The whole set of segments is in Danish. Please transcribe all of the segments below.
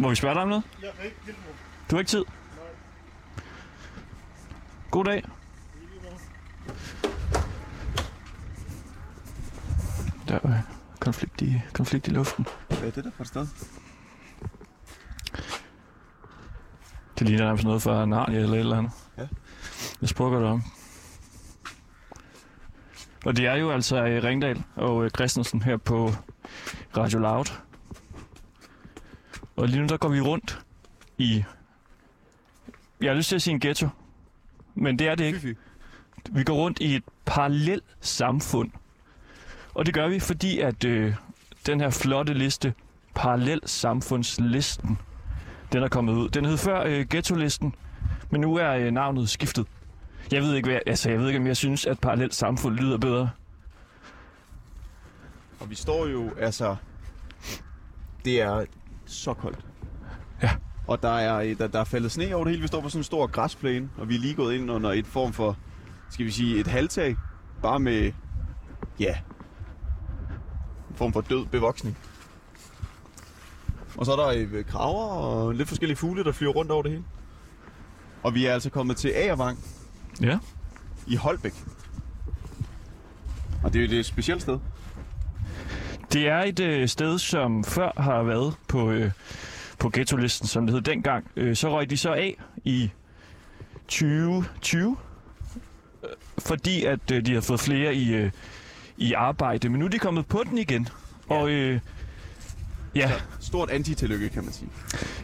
Må, vi spørge dig om noget? Du har ikke tid? God dag. Der er konflikt i, konflikt i luften. Hvad er det der for et sted? Det ligner nærmest noget fra Narnia eller et eller andet. Ja. Jeg spurgte dig om. Og det er jo altså øh, Ringdal og øh, Christensen her på Radio Loud. Og lige nu der går vi rundt i... Jeg har lyst til at sige en ghetto. Men det er det ikke. Vi går rundt i et parallelt samfund. Og det gør vi, fordi at øh, den her flotte liste, parallel samfundslisten, den er kommet ud. Den hed før øh, ghetto-listen, men nu er øh, navnet skiftet. Jeg ved ikke, hvad, altså, jeg ved ikke, om jeg synes, at parallelt samfund lyder bedre. Og vi står jo, altså... Det er så koldt. Ja. Og der er, der, der er faldet sne over det hele. Vi står på sådan en stor græsplæne, og vi er lige gået ind under et form for, skal vi sige, et halvtag. Bare med, ja, en form for død bevoksning. Og så er der øh, kraver og lidt forskellige fugle, der flyver rundt over det hele. Og vi er altså kommet til Agervang Ja. i Holbæk. Og det er jo det et specielt sted. Det er et øh, sted, som før har været på, øh, på ghetto-listen, som det hed dengang. Øh, så røg de så af i 2020, øh, fordi at øh, de har fået flere i, øh, i arbejde. Men nu er de kommet på den igen. Ja. Og øh, ja, Stort anti-tillykke, kan man sige.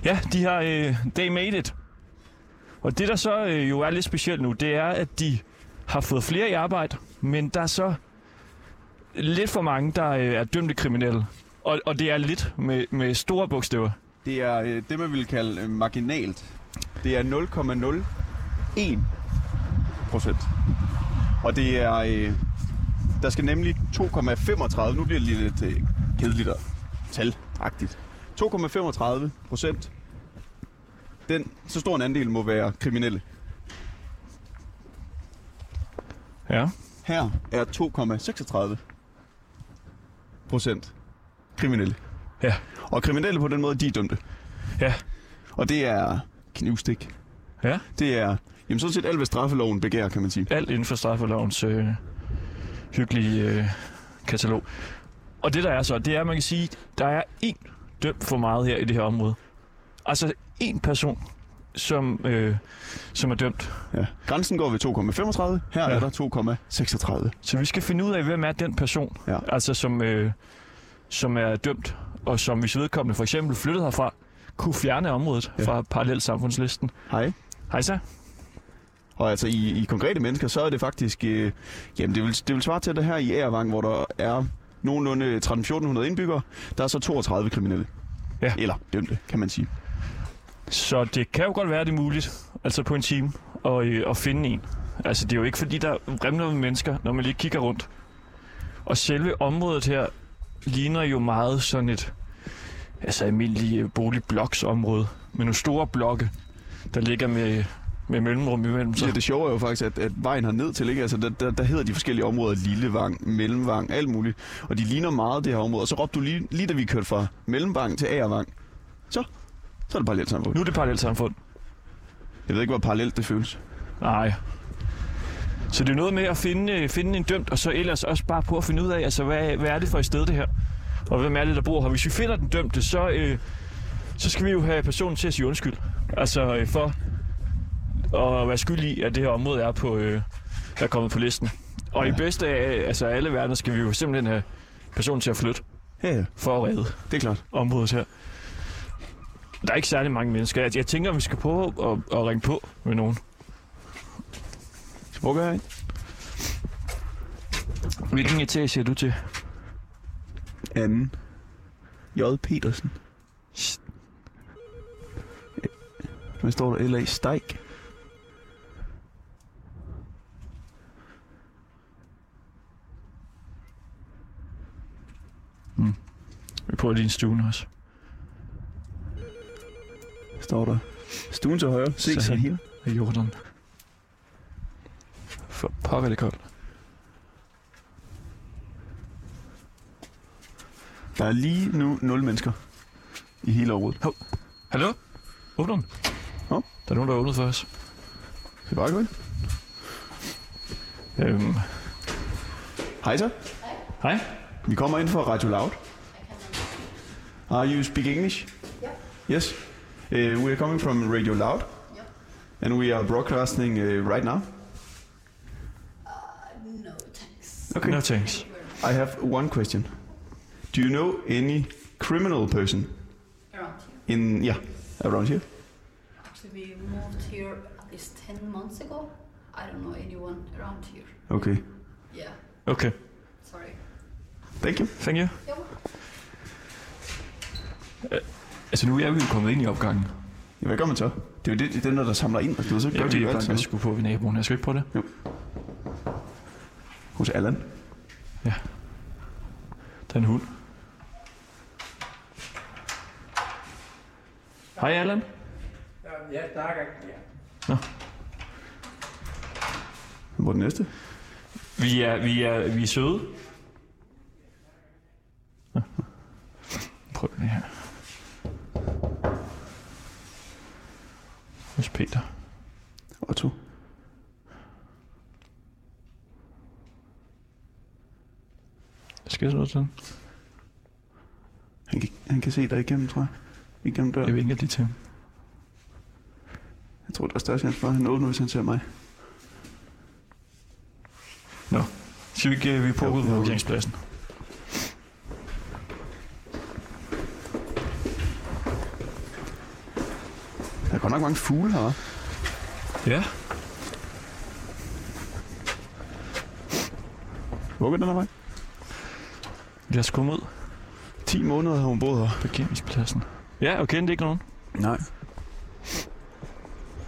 ja, de har øh, they made it. Og det, der så øh, jo er lidt specielt nu, det er, at de har fået flere i arbejde, men der er så lidt for mange, der øh, er dømte kriminelle. Og, og det er lidt med, med store bogstaver. Det er øh, det, man vil kalde øh, marginalt. Det er 0,01 procent. Og det er... Øh, der skal nemlig 2,35... Nu bliver det lige lidt øh, kedeligt og talagtigt. 2,35 procent. Den, så stor en andel må være kriminelle. Ja. Her er 2,36 procent kriminelle. Ja. Og kriminelle på den måde, de er dømte. Ja. Og det er knivstik. Ja. Det er jamen sådan set alt, hvad straffeloven begærer, kan man sige. Alt inden for straffelovens øh, hyggelige øh, katalog. Og det der er så, det er, at man kan sige, der er én dømt for meget her i det her område. Altså én person, som, øh, som er dømt. Ja. Grænsen går ved 2,35. Her Ja. er der 2,36. Så vi skal finde ud af, hvem er den person, Ja. altså som, øh, som er dømt, og som hvis vedkommende for eksempel flyttede herfra, kunne fjerne området ja. Fra parallelsamfundslisten. Hej. Hej så. Og altså i, i konkrete mennesker, så er det faktisk... Øh, jamen det vil, det vil svare til det her i Ærvang, hvor der er nogenlunde 13-1400 indbyggere. Der er så 32 kriminelle. Ja. Eller dømte, kan man sige. Så det kan jo godt være, det er muligt, altså på en time, at, øh, at finde en. Altså det er jo ikke fordi, der vrimler med mennesker, når man lige kigger rundt. Og selve området her ligner jo meget sådan et altså almindeligt øh, boligbloksområde med nogle store blokke, der ligger med, med mellemrum imellem sig. Ja, det sjove er jo faktisk, at, at vejen har ned til, ikke? Altså, der, der, der hedder de forskellige områder Lillevang, Mellemvang, alt muligt. Og de ligner meget det her område. Og så råbte du lige, lige da vi kørte fra Mellemvang til Agervang, så, så er det parallelt samfund. Nu er det parallelt samfund. Jeg ved ikke, hvor parallelt det føles. Nej. Så det er noget med at finde, øh, finde en dømt, og så ellers også bare på at finde ud af, altså hvad, hvad er det for et sted det her? Og hvem er det, der bor her? Hvis vi finder den dømte, så, øh, så skal vi jo have personen til at sige undskyld. Altså øh, for at være skyld i, at det her område er, på, øh, er kommet på listen. Og ja. i bedste af altså alle verdener skal vi jo simpelthen have personen til at flytte Ja, ja, for at redde det er klart. området her. Der er ikke særlig mange mennesker. Jeg, jeg tænker, at vi skal prøve at, at ringe på med nogen. Hvor gør jeg? Hvilken etage er du til? Anden. J. Petersen. Hvad står der? L.A. Steik. Vi prøver en stue også. Står der. Stuen til højre. Se Sahel. Sahel. af Jordan. For pokker det koldt. Der er lige nu 0 mennesker i hele området. Hallo? Åbner den? Hov. Der er nogen, der er åbnet for os. Det er bare godt. Øhm, Hej så. hej. Vi kommer ind fra Radio Loud. Are you speak English? Yeah. Yes. Uh, we are coming from Radio Loud. Yeah. And we are broadcasting uh, right now. Uh, no, thanks. Okay. No thanks. I have one question. Do you know any criminal person Around here. in yeah around here? Actually, we moved here at least 10 months ago. I don't know anyone around here. Okay. Yeah, Okay. sorry. Thank you. Thank you. Jo. Altså, nu er vi jo kommet ind i opgangen. Ja, hvad gør man så? Det er jo det, det er den, der samler ind, ved, så Ja, gør det vi er jo jo alt langt, sammen. jeg skulle på ved naboen. Jeg skal ikke på det. Hos Allan. Der er en hund. Hej, Allan. Ja, snakker. Ja. Hvor er den næste? Vi er, vi er, vi er søde. Nå. Prøv det her. Hos Peter. Otto. Skal jeg så sådan? Han kan, han kan se dig igennem, tror jeg. Igennem døren. Jeg vinker lige til ham. Jeg tror, der er større chance for, at han åbner, hvis han ser mig. Nå. Skal vi ikke, øh, vi er på Jo, ud på jo. parkeringspladsen? Der er godt nok mange fugle her. Ja. Hvor den her vej? Os komme ud. 10 måneder har hun boet her. Parkeringspladsen. Ja, og kendte ikke nogen. Nej.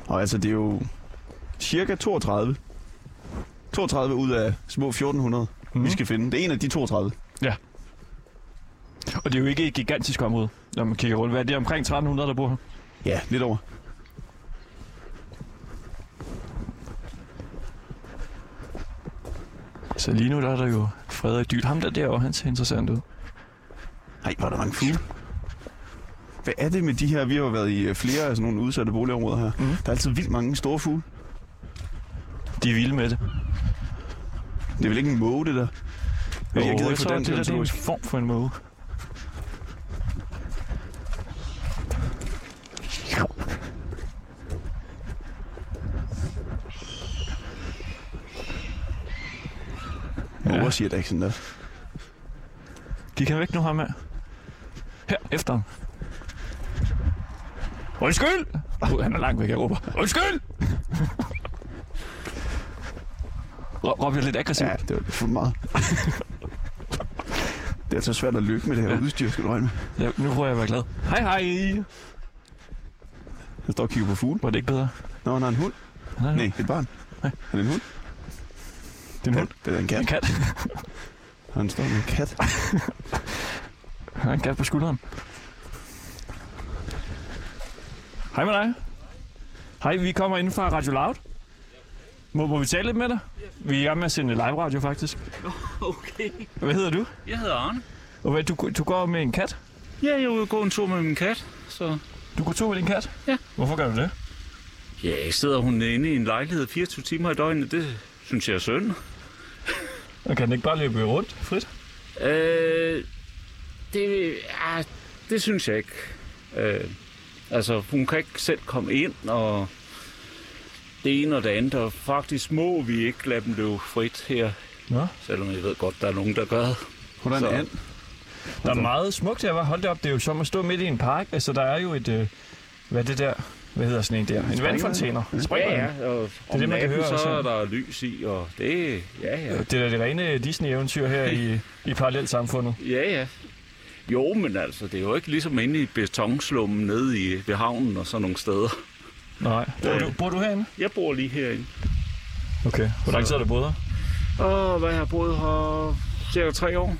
Og altså, det er jo cirka 32. 32 ud af små 1400, mm. vi skal finde. Det er en af de 32. Og det er jo ikke et gigantisk område, når man kigger rundt. Hvad er det omkring 1300, der bor her? Ja, lidt over. Så lige nu der er der jo Frederik Dyl. Ham der derovre, han ser interessant ud. Nej, hvor er der mange fugle. Hvad er det med de her? Vi har jo været i øh, flere af sådan nogle udsatte boligområder her. Mhm. Der er altid vildt mange store fugle. De er vilde med det. Det er vel ikke en måge, det der? Jeg, jeg gider Jo, ikke få den det der det er en form for en måge. Måger siger da ikke sådan der. Gik han væk nu, ham her? Her, efter ham. Undskyld! Oh, han er langt væk, jeg råber. Undskyld! Rå- Råber jeg lidt aggressivt? Ja, det var lidt for meget. det er altså svært at lykke med det her Ja. udstyr, skal du regne med. Ja, nu prøver jeg at være glad. Hej, hej! Han står og kigger på fugle. Var det ikke bedre? Nå, han har en hund. Nej, Nej, et barn. Nej. Er det en hund? Det er en hund. Det er en kat. En kat. Han står med en kat. Han har en kat på skulderen. Hej med dig. Hej, vi kommer inden fra Radio Loud. Må, må vi tale lidt med dig? Vi er i gang med at sende live radio, faktisk. Okay. Hvad hedder du? Jeg hedder Arne. Og hvad, du, du går med en kat? Ja, jeg er ude og gå en tur med min kat. Så Du går tur med din kat? Ja. Hvorfor gør du det? ja, sidder hun inde i en lejlighed 24 timer i døgnet. Det synes jeg er synd. Og kan den ikke bare løbe rundt frit? Øh, det, ja, det synes jeg ikke. Øh, altså, hun kan ikke selv komme ind, og det ene og det andet, og faktisk må vi ikke lade dem løbe frit her, Nå. selvom jeg ved godt, der er nogen, der gør det. Hun er en and. Der er meget smukt her, var. Hold det op, det er jo som at stå midt i en park. Altså, der er jo et... Øh, hvad er det der? Hvad hedder sådan en der? En. Ja. Springer Ja, ja, og om det, man kan høre så er der lys i, og det, ja, ja. Det er det rene Disney-eventyr her i, i parallelsamfundet. Ja, ja. Jo, men altså, det er jo ikke ligesom inde i betonslummen nede i, ved havnen og sådan nogle steder. Nej. Bor du, bor du herinde? Jeg bor lige herinde. Okay. Hvor lang tid har du boet her? Og hvad jeg har boet her cirka tre år.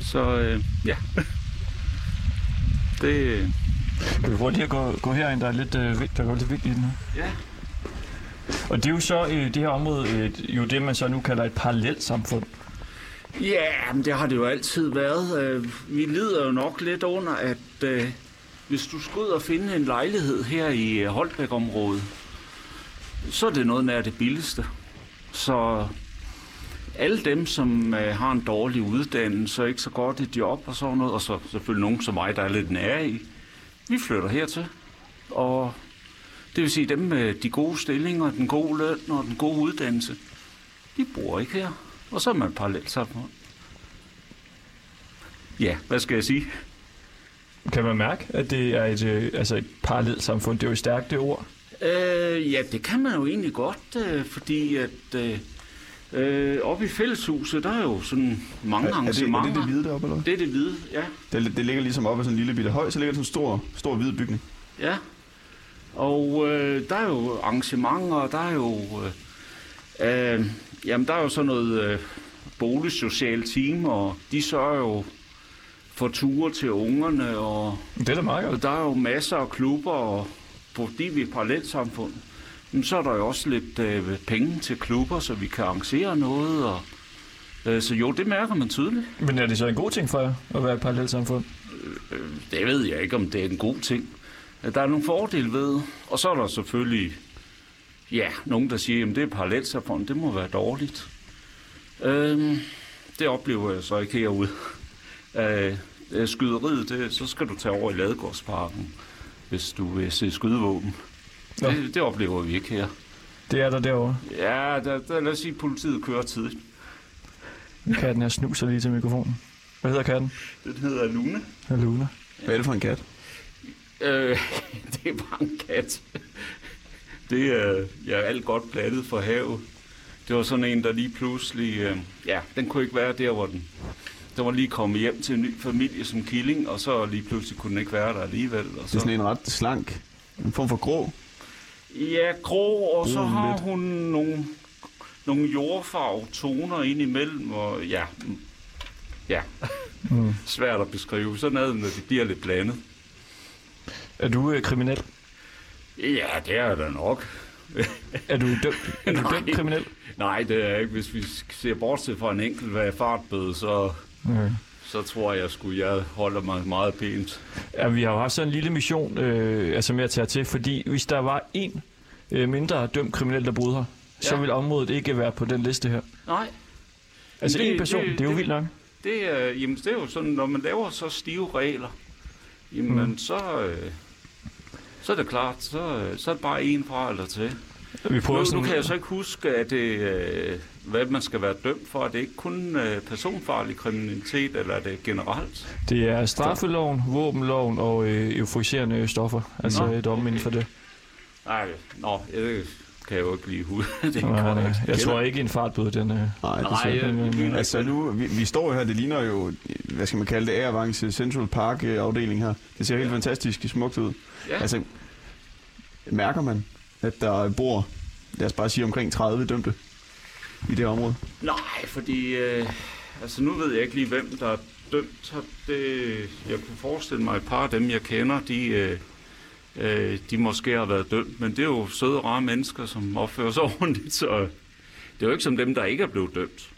Så øh, ja. Det, Kan vi prøve lige at gå, gå herind, der er lidt, øh, der går lidt vigtigt i den her. Ja. Og det er jo så, øh, det her område, øh, jo det, man så nu kalder et parallelt samfund. Ja, men det har det jo altid været. Øh, Vi lider jo nok lidt under, at øh, hvis du skal ud og finde en lejlighed her i øh, Holbæk-området, så er det noget nær det billigste. Så alle dem, som øh, har en dårlig uddannelse og ikke så godt et job og sådan noget, og så selvfølgelig nogen som mig, der er lidt nære i, vi flytter hertil. Og det vil sige, dem med de gode stillinger, den gode løn og den gode uddannelse, de bor ikke her. Og så er man parallelt samfund. Ja, hvad skal jeg sige? Kan man mærke, at det er et, øh, altså et parallelt samfund? Det er jo et stærkt det ord. Øh, ja, det kan man jo egentlig godt, øh, fordi at øh, øh, oppe i fælleshuset, der er jo sådan mange Er, er, det, er arrangementer. det det hvide deroppe, eller det er det hvide, ja. Det, det ligger ligesom oppe af sådan en lille bitte høj, så ligger der sådan en stor, stor hvid bygning. Ja. Og øh, der er jo arrangementer, der er jo... Øh, øh, jamen, der er jo sådan noget øh, boligsocialt team, og de sørger jo for ture til ungerne, og Det er da meget godt. Og der er jo masser af klubber, og fordi vi er parallelsamfund, jamen, så er der jo også lidt øh, penge til klubber, så vi kan arrangere noget. Og, øh, så jo, det mærker man tydeligt. Men er det så en god ting for jer, at være et parallelt samfund? Øh, det ved jeg ikke, om det er en god ting. Øh, Der er nogle fordele ved, og så er der selvfølgelig ja, nogen, der siger, at det er parallelsamfund, det må være dårligt. Øh, det oplever jeg så ikke herude. Øh, øh, skyderiet, det, så skal du tage over i Ladegårdsparken, hvis du vil se skydevåben. Nå. Det, det oplever vi ikke her. Det er der derovre. Ja, der, der, lad os sige, at politiet kører tidligt. Katten her snuser lige til mikrofonen. Hvad hedder katten? Den hedder Luna. Ja, Luna. Hvad er det for en kat? Øh, det er bare en kat. Det er ja, alt godt blandet for havet. Det var sådan en, der lige pludselig... Øh, ja, den kunne ikke være der, hvor den... Den var lige kommet hjem til en ny familie som killing, og så lige pludselig kunne den ikke være der alligevel. Og Det er så, sådan en ret slank, en form for grå. Ja, grå, og så har lidt. hun nogle, nogle jordfarvetoner ind imellem, og ja, ja, Mm. svært at beskrive. Sådan er det, når det bliver lidt blandet. Er du øh, kriminel? Ja, det er der nok. Er du dømt, er du Nej. dømt kriminel? Nej, det er jeg ikke. Hvis vi ser bortset fra en enkelt hvad fartbøde, så, Okay. Så tror jeg, skulle jeg holder mig meget pænt. Ja, vi har jo haft sådan en lille mission øh, altså med at tage til, fordi hvis der var en øh, mindre dømt kriminel, der boede her, ja. så Ja. vil området ikke være på den liste her. Nej, Altså en person, det, det- det er jo det- vildt nok. det er, jamen, det er jo sådan, når man laver så stive regler, jamen mm. så, øh, så er det klart, så, øh, så er det bare en fra eller til. Vi prøver Nu, sådan, nu kan jeg så ikke huske, at det, øh, hvad man skal være dømt for. Er det ikke kun øh, personfarlig kriminalitet, eller er det generelt? Det er straffeloven, våbenloven og øh, euforiserende stoffer. Altså Nå, et om inden for det. Nej, nå, det kan jeg jo ikke lige huske. det kan Nej, jeg nej, ikke. jeg tror ikke en fartbøde, den øh, Nej, det Nej, er jeg, men, jeg, Altså nu, vi, vi står jo her, det ligner jo, hvad skal man kalde det, Airvance Central Park øh, afdeling her. Det ser helt Ja. fantastisk smukt ud. ja. Altså, mærker man, at der bor, lad os bare sige, omkring 30 dømte i det område? Nej, fordi øh, altså nu ved jeg ikke lige, hvem der er dømt. her. Det, jeg kunne forestille mig, et par af dem, jeg kender, de, øh, øh, de måske har været dømt. Men det er jo søde rare mennesker, som opfører sig ordentligt, så det er jo ikke som dem, der ikke er blevet dømt.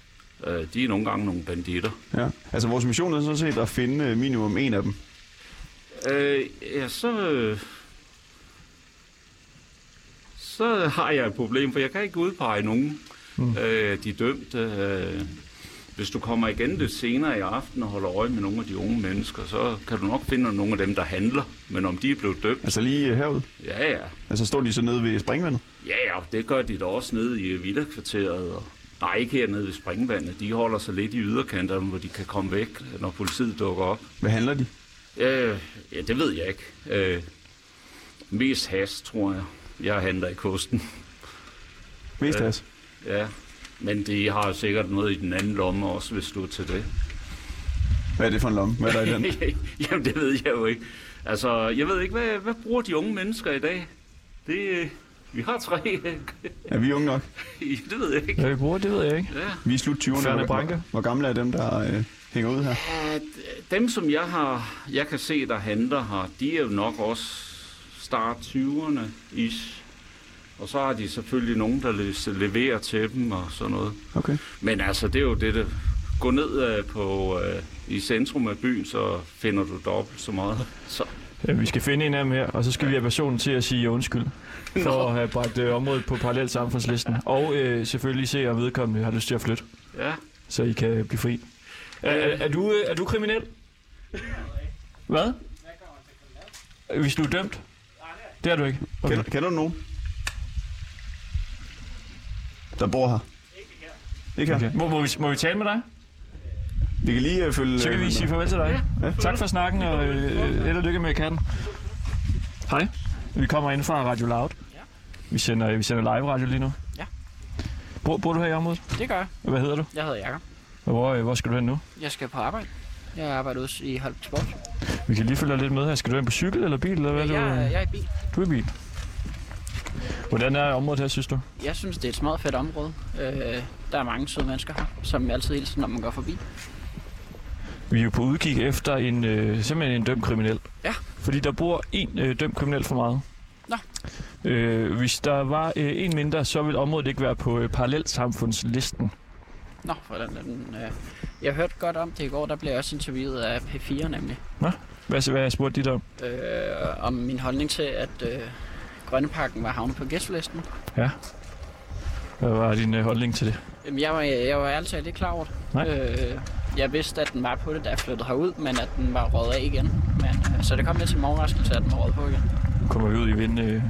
Øh, de er nogle gange nogle banditter. Ja. Altså vores mission er sådan set at finde øh, minimum en af dem. Øh, ja, så... Øh, så har jeg et problem, for jeg kan ikke udpege nogen Mm. øh, de dømte. Øh, hvis du kommer igen lidt senere i aften og holder øje med nogle af de unge mennesker, så kan du nok finde nogle af dem, der handler. Men om de er blevet dømt, Altså lige øh, herude. ja, ja. Altså står de så nede ved springvandet? Ja, ja, det gør de da også nede i villakvarteret. Og, nej, ikke hernede ved Springvandet. De holder sig lidt i yderkanterne, hvor de kan komme væk, når politiet dukker op. Hvad handler de? Øh, ja, det ved jeg ikke. Øh, mest has, tror jeg. Jeg handler i kosten. Mest Ja. has. Ja, men de har sikkert noget i den anden lomme også, hvis du er til det. Hvad er det for en lomme? Hvad er der i den? Jamen, det ved jeg jo ikke. Altså, jeg ved ikke, hvad, hvad bruger de unge mennesker i dag? Det, Vi har tre. Er vi unge nok? det ved jeg ikke. Hvad vi bruger, det ved jeg ikke. Ja. Vi er slut 20'erne. Ferne Hvor, Branke. hvor gamle er dem, der øh, hænger ud her? At dem, som jeg har, jeg kan se, der handler her, de er jo nok også start 20'erne is. Og så har de selvfølgelig nogen, der le- leverer til dem og sådan noget. Okay. Men altså, det er jo det, der gå ned øh, på, øh, i centrum af byen, så finder du dobbelt så meget. Så, Ja, vi skal finde en af dem her, og så skal vi have personen til at sige undskyld for at have bragt øh, området på parallelt samfundslisten. Og øh, selvfølgelig se, om vedkommende har lyst til at flytte, ja. så I kan blive fri. Er, er, er, du, øh, er du kriminel? Hvad? Hvis du er dømt? Det er du ikke. Okay. Kender, kender du nogen? Der bor her? Ikke her? Okay. Må, må, vi, må vi tale med dig? Vi kan lige øh, følge... Så kan vi sige farvel til dig. Ja. Tak for snakken, og øh, held og lykke med katten. Hej. Vi kommer ind fra Radio Loud. Vi sender, vi sender live radio lige nu. Ja. Bor, bor du her i området? Det gør jeg. Hvad hedder du? Jeg hedder Jakob. Hvor, øh, hvor skal du hen nu? Jeg skal på arbejde. Jeg arbejder ude i Holm Sport. Vi kan lige følge dig lidt med her. Skal du hen på cykel eller bil? Eller hvad er Jeg, du, jeg er i bil. du er i bil. Hvordan er området her, synes du? Jeg synes, det er et smadret fedt område. Øh, der er mange søde mennesker her, som altid hilser, når man går forbi. Vi er jo på udkig efter en, øh, simpelthen en dømt kriminel. Ja. Fordi der bor en øh, dømt kriminel for meget. Nå. Øh, hvis der var øh, en mindre, så vil området ikke være på øh, parallelsamfundslisten. Nå, hvordan er den? Øh... Jeg hørte godt om det i går. Der blev jeg også interviewet af P4 nemlig. Hvad, hvad spurgte de der om? Øh, om min holdning til, at øh, Grønneparken var havnet på gæstelisten. Hvad var din øh, holdning til det? Jamen, jeg var, jeg var ærligt talt ikke klar over det. Nej. Øh, jeg vidste, at den var på det, da jeg flyttede herud, men at den var røget af igen. Men, øh, så det kom lidt som overraskelse, at den var røget på igen. Nu kommer vi ud i vind. Øh,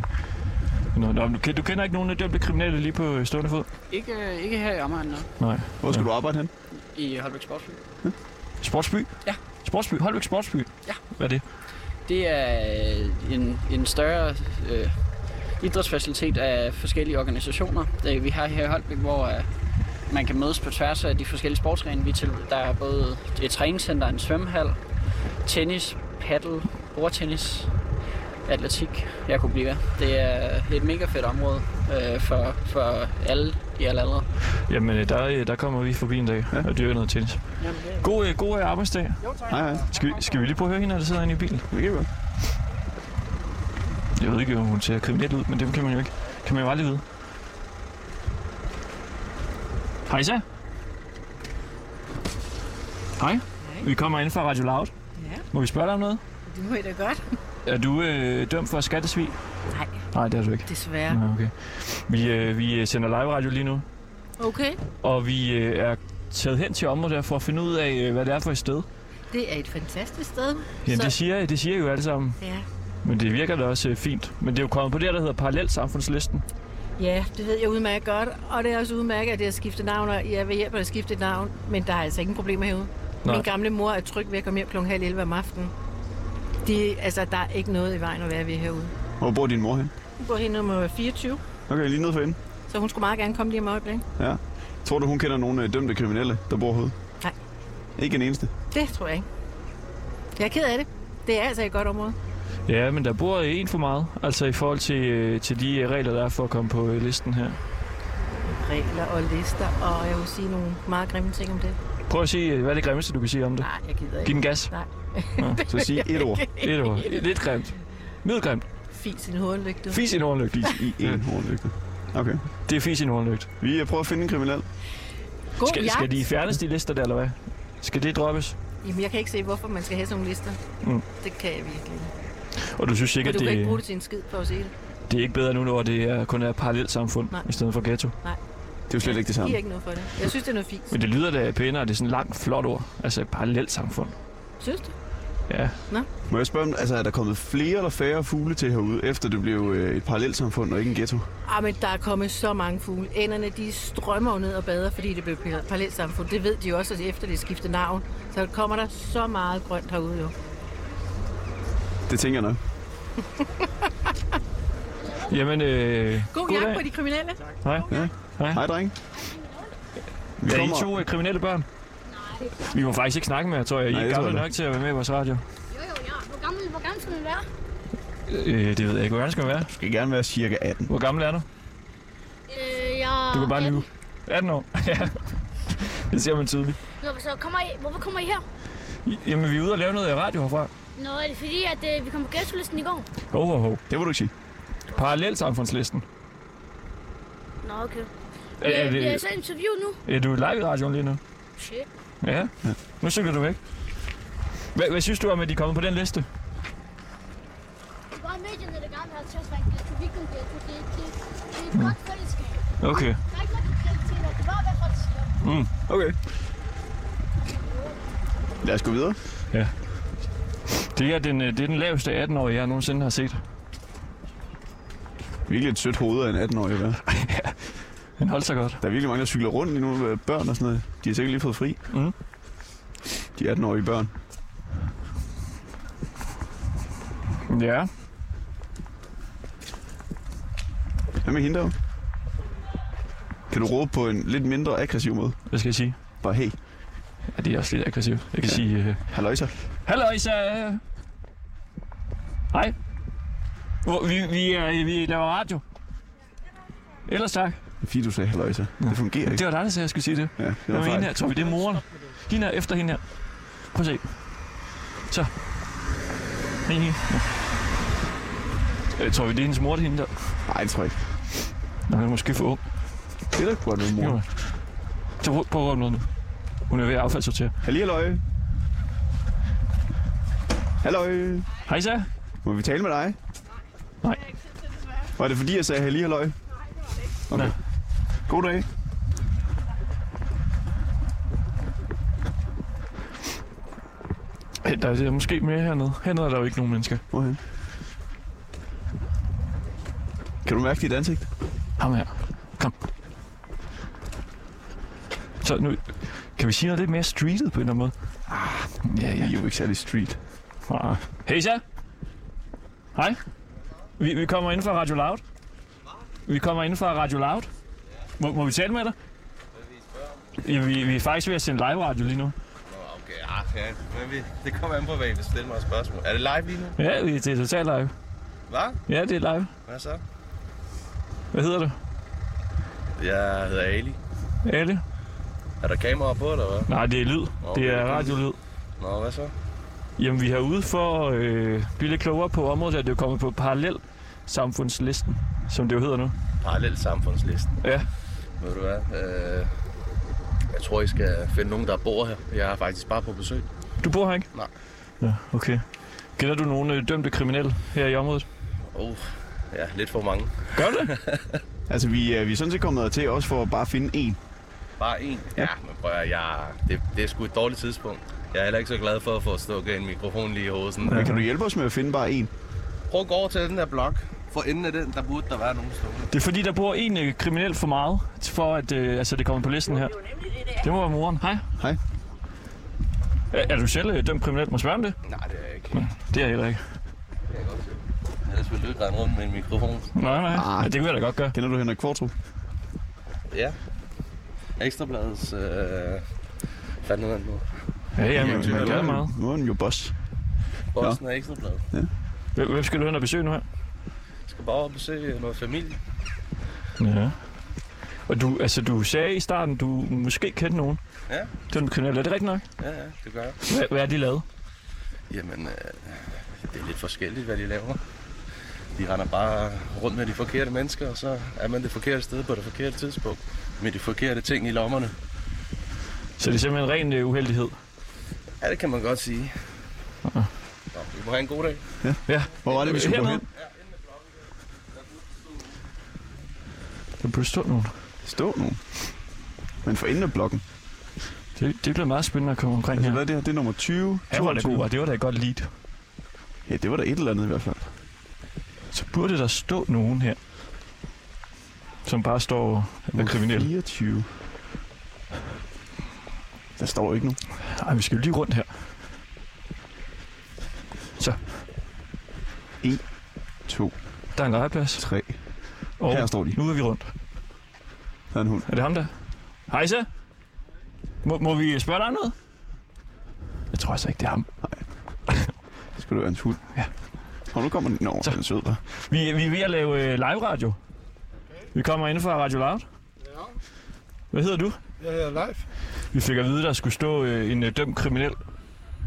Nå, nå, du, du kender ikke nogen øh, dømte kriminelle lige på øh, stående fod? Ikke, øh, ikke her i omegnen, nej. Nej. Hvor skal Ja. du arbejde hen? I Holbæk Sportsby. Sportsby? Ja. Sportsby? Holbæk Sportsby? Ja. Hvad er det? Det er en, en større øh, idrætsfacilitet af forskellige organisationer. Det, vi har her i Holbæk, hvor øh, man kan mødes på tværs af de forskellige sportsgrene. Vi til, der er både et træningscenter, en svømmehal, tennis, paddle, bordtennis, atletik. Jeg kunne blive ved. Det er et mega fedt område øh, for, for alle i alle aldre. Jamen, øh, der, øh, der kommer vi forbi en dag Ja. og dyrker noget tennis. Jamen, det God, øh, god øh, arbejdsdag. Hej, hej. Skal vi, skal vi lige prøve at høre hende, der sidder inde i bilen? Det kan vi godt. Jeg ved ikke, om hun ser kriminel ud, men det kan man jo ikke. Kan man jo aldrig vide. Hej så. Hej. Vi kommer ind fra Radio Loud. Ja. Må vi spørge dig om noget? Det må I da godt. Er du øh, dømt for skattesvig? Nej, Nej, det er du ikke. desværre. Nej, okay. Vi, øh, vi øh, sender live radio lige nu, Okay, og vi øh, er taget hen til området for at finde ud af, øh, hvad det er for et sted. det er et fantastisk sted. Jamen, Så- det siger, det siger I jo alle sammen, Ja. Men det virker da også øh, fint. Men det er jo kommet på det, her, der hedder Parallelsamfundslisten. ja, det ved jeg udmærket godt. Og det er også udmærket, at det har skiftet navn, og jeg vil hjælpe at skifte et navn. Men der er altså ingen problemer herude. Nej. Min gamle mor er tryg ved at komme hjem kl. halv 11 om aftenen. De, altså, der er ikke noget i vejen at være ved herude. Hvor bor din mor hen? Hun bor helt nummer 24, Okay, lige nede for enden. så hun skulle meget gerne komme lige om øjeblik. Ja. Tror du, hun kender nogle øh, dømte kriminelle, der bor herude? Nej. Ikke en eneste. Det tror jeg ikke. Jeg er ked af det. Det er altså et godt område. Ja, men der bor en for meget, altså i forhold til, øh, til de øh, regler, der er for at komme på øh, listen her. Regler og lister, og jeg vil sige nogle meget grimme ting om det. Prøv at sige, hvad er det grimmeste, du kan sige om det? Nej, jeg gider Giv ikke. den gas. Nej. Så sig et ord. Et ord. Lidt grimt. Middelgrimt. Fis i en hovedlygte. Fis i en hornlygt. Fis i en hornlygte. Okay. Det er fis i en hornlygt. Vi prøver at finde en kriminel. God Skal, jagt. skal de fjernes, de lister der, eller hvad? Skal det droppes? Jamen, jeg kan ikke se, hvorfor man skal have sådan nogle lister. Mm. Det kan jeg virkelig ikke. Og du synes ikke, du at kan ikke bruge det, det til en skid for at se det. det er ikke bedre nu, når det er, kun er parallelt samfund, Nej. i stedet for ghetto? Det er jo slet ikke det Det samme. giver ikke noget for det. Jeg synes, det er noget fint. Men det lyder da pænere, det er sådan et langt, flot ord. Altså et parallelt samfund. Synes du? Ja. Må jeg spørge, altså, er der kommet flere eller færre fugle til herude, efter det blev øh, et parallelt samfund og ikke en ghetto? Ah, men der er kommet så mange fugle. Ænderne, de strømmer jo ned og bader, fordi det blev parallelt samfund. Det ved de jo også, at efter det skifter navn. Så kommer der så meget grønt herude jo. Det tænker jeg nok. Jamen, øh, God, God jagt dag. på de kriminelle. hej. Ja. Hej. Hej, dreng. Vi Er I kommer- to øh, kriminelle børn? Vi må faktisk ikke snakke med jer, tror jeg. I Nej, er det tror gamle jeg nok til at være med i vores radio. Jo, jo, ja. Hvor gammel, hvor gammel skal man være? Øh, det ved jeg ikke. Hvor gammel skal man være? Skal gerne være cirka 18. Hvor gammel er du? Øh, jeg... Du kan bare lyve. 18 år. ja. Det ser man tydeligt. Nå, så kommer I... Hvorfor kommer I her? Jamen, vi er ude og lave noget i radio herfra. Nå, er det fordi, at øh, vi kom på gæstelisten i går? Ho, ho, ho. Det må du ikke sige. Parallelsamfundslisten. Nå, okay. Er, er, Bliver jeg det, så interviewet nu? er du live i radioen lige nu? Shit. Ja. Nu cykler du væk. Hvad, hvad synes du om, at de er kommet på den liste? Det er bare medierne, der gerne vil have til at en ghetto. Weekend ghetto. Det, det, det er et godt fællesskab. Okay. Der er ikke noget kriminalitet, det var, hvad folk siger. Mm. Okay. Lad os gå videre. Det er den, øh, det er den laveste 18-årige, jeg nogensinde har set. Virkelig et sødt hoved af en 18-årig. Hvad? Han holdt sig godt. Der er virkelig mange, der cykler rundt lige nu med børn og sådan noget. De har sikkert lige fået fri. Mm. De 18-årige børn. Ja. Hvad med hende der? Kan du råbe på en lidt mindre aggressiv måde? Hvad skal jeg sige? Bare hey, Ja, det er også lidt aggressivt. Jeg kan Ja. ja. sige... Uh, halløjsa. Hallo Isa! Hej. Hvor- Vi, vi, er, vi laver radio. Ellers tak. Fordi du sagde halløjsa. Det fungerer ikke. Det var dig, der sagde, at jeg skulle sige det. Ja, det Det var hende her. Tror vi, det er moren. Hende her, efter hende her. Prøv at se. Så. Hej, hej. Jeg tror vi, det er hendes mor, det er hende der. Nej, det tror jeg ikke. Nå, hun er måske for ung. Det er da godt med mor. Jo. Så prøv, prøv at råbe noget nu. Hun er ved at affaldssortere. Halli Halløj. Hej så. Må vi tale med dig? Nej. Var det fordi, jeg sagde halli halløj? Okay. Nej. God dag. Der er måske mere hernede. Hernede er der jo ikke nogen mennesker. Hvorhen? Kan du mærke dit ansigt? Ham her. Kom. Så nu... Kan vi sige noget lidt mere streetet på en eller anden måde? Ah, ja, ja. er jo ikke særlig street. Hej så. Hej. Vi, vi kommer ind fra Radio Loud. Vi kommer ind fra Radio Loud. Må, må vi tale med dig? Ja, vi, vi er faktisk ved at sende live radio lige nu. Nå, okay, ah, ja, men vi, det kommer an på, hvad I vil stille mig et spørgsmål. Er det live lige nu? Ja, det er totalt live. Hvad? Ja, det er live. Hvad så? Hvad hedder du? Jeg hedder Ali. Ali? Er der kamera på, eller hvad? Nej, det er lyd. Er det er radiolyd. Nå, hvad så? Jamen, vi er ude for at øh, blive lidt klogere på området, at det er kommet på parallel samfundslisten, som det jo hedder nu. Parallel samfundslisten. Ja. Ved du hvad? Øh, jeg tror, I skal finde nogen, der bor her. Jeg er faktisk bare på besøg. Du bor her ikke? Nej. Ja, okay. Kender du nogle øh, dømte kriminelle her i området? Oh, ja, lidt for mange. Gør du det? Altså, vi, er, vi er sådan set kommet til også for at bare finde en. Bare en? Ja, men prøv at, jeg, det, det er sgu et dårligt tidspunkt. Jeg er heller ikke så glad for at få stukket en mikrofon lige i. Sådan. Men kan du hjælpe os med at finde bare en? Prøv at gå over til den der blok. For enden af den, der burde der være nogen stående. Det er fordi, der bor en øh, kriminel for meget, for at øh, altså, det kommer på listen her. Det må være moren. Hej. Hej. Er, er du selv øh, dømt kriminel? Må jeg spørge om det? Nej, det er jeg ikke. Nej, det er jeg heller ikke. Det kan jeg godt se. Ellers ville du ikke rende rundt med en mikrofon. Nej, nej. Ah. Ja, det kunne jeg da godt gøre. Kender du Henrik Kvartrup? Ja. Ekstrabladets... Øh... Fandt noget andet nu. Ja, ja, jeg glæder mig meget. Nu er han jo boss. Bossen af Ekstrabladet. Hvem hvem skal du hen og besøge nu her? Jeg skal bare og besøge noget familie. Ja. Og du, altså, du sagde i starten, du måske kendte nogen. Ja. Den kriminelle. Er det rigtigt nok? Ja, ja, det gør jeg. Hvad, hvad er de lavet? Jamen, øh, det er lidt forskelligt, hvad de laver. De render bare rundt med de forkerte mennesker, og så er man det forkerte sted på det forkerte tidspunkt. Med de forkerte ting i lommerne. Så det er simpelthen ren øh, uheldighed. Ja, det kan man godt sige. Nå, vi må have en god dag. Ja. Hvor var det, vi skulle gå hen? Der burde stå nogen. Stå nu. Men for enden af blokken. Det, det bliver meget spændende at komme omkring Altså, her. hvad er det her? Det er nummer 20. Han var 22. god, og det var da et godt lead. Ja, det var da et eller andet i hvert fald. Så burde der stå nogen her, som bare står og er Nummer kriminelle. 24. Der står ikke nu. Nej, vi skal jo lige rundt her. 2, Der er en legeplads. 3. Og Her står de. nu er vi rundt. Der er en hund. Er det ham der? Hej så. Må, må vi spørge dig om noget? Jeg tror altså ikke, det er ham. Det skulle være en hund. Og nu kommer den. Nå, den er sød der. Vi, vi er ved at lave øh, live radio. Vi kommer ind fra Radio Loud. Hvad hedder du? Jeg hedder Leif. Vi fik at vide, der skulle stå øh, en øh, dømt kriminel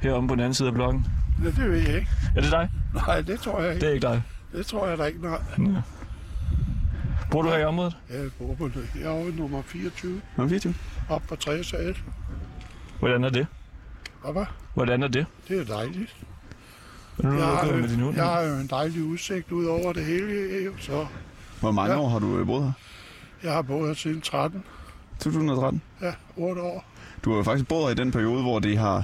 heromme på den anden side af blokken. Ja, det ved jeg ikke. Er det dig? Nej, det tror jeg Det ikke. er ikke dig. Det tror jeg da ikke, nej. Bor du her i området? Jeg bor på det. Jeg er nummer 24, Nå, 24. op på 3 sal. Hvordan er det? Hvad? Hvordan er det? Det er dejligt. Du Jeg har, med din hund? jeg har jo en dejlig udsigt ud over det hele, så Hvor mange Ja. år har du øh, boet her? jeg har boet her siden 13. 2013. Ja, 8 år. Du har jo faktisk boet i den periode, hvor det har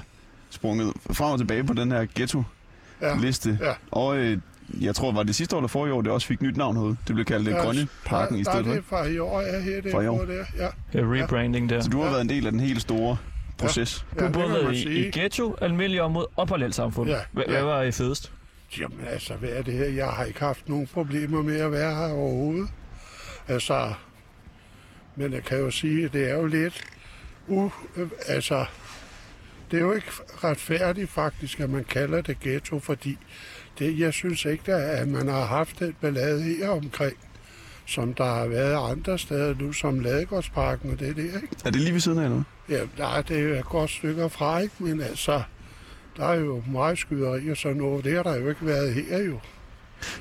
sprunget frem og tilbage på den her ghetto-liste. Ja. Ja. Og øh, jeg tror, var det sidste år eller forrige år, det også fik nyt navn herude. Det blev kaldt ja, Ja, Grønne Parken ja, i stedet for. Nej, det er fra i år, er her. Det Fra i er år? hvor det er. Ja, Ja, rebranding der. Så du har Ja. været en del af den helt store proces. Du ja har både det kan man været i, i ghetto, almindelig område og parallelsamfund. Ja, Hvad, ja. hvad var I fedest? Jamen altså, hvad er det her? Jeg har ikke haft nogen problemer med at være her overhovedet. Altså, men jeg kan jo sige, at det er jo lidt... Øh, altså, det er jo ikke retfærdigt faktisk, at man kalder det ghetto, fordi det, jeg synes ikke, at man har haft et ballade her omkring, som der har været andre steder nu, som Ladegårdsparken og det der, ikke? Er det lige ved siden af nu? Ja, nej, det er et godt stykker fra, ikke? Men altså, der er jo meget skyderi og sådan noget. Det har der jo ikke været her jo.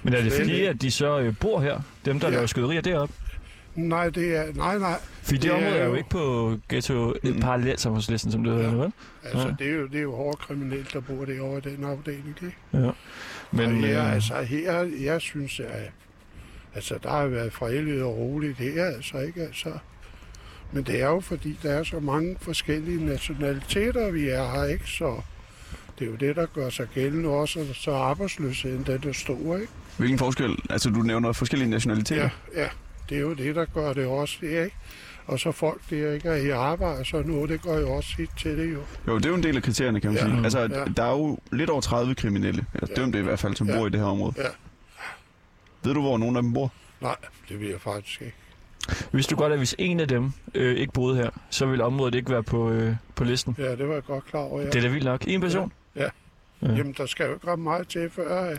Men er det fordi, ikke. at de så øh, bor her? Dem, der Ja. laver skyderier deroppe? Nej, det er... Nej, nej. Fordi det, Det er område er jo jo- ikke på ghetto Mm. mm. parallelsamfundslisten, som det hedder, Ja. vel? Altså, Ja. det, er jo, det er jo hårde kriminelle, der bor derovre i den afdeling, ikke? Ja. Men, Men og her, øh, altså, her, jeg synes, at altså, der har været fredeligt og roligt her, altså, ikke? Altså, men det er jo, fordi der er så mange forskellige nationaliteter, vi er her, ikke? Så det er jo det, der gør sig gældende også, og så arbejdsløsheden, den er stor, ikke? Hvilken forskel? Altså, du nævner forskellige nationaliteter. Ja, ja. Det er jo det, der gør det også, det, ikke? Og så folk, der ikke er i arbejde sådan noget, det gør jo også sit til det jo. Jo, det er jo en del af kriterierne, kan man Ja. sige. Altså, Ja. der er jo lidt over 30 kriminelle, eller Ja. dømte i hvert fald, som Ja. bor i det her område. Ja. Ved du, hvor nogen af dem bor? Nej, det vil jeg faktisk ikke. hvis du godt, at hvis en af dem øh, ikke boede her, så ville området ikke være på, øh, på listen. Ja, det var jeg godt klar over, ja. Det er da vildt nok. En person? Ja. Ja. Jamen, der skal jo ikke ret meget til, før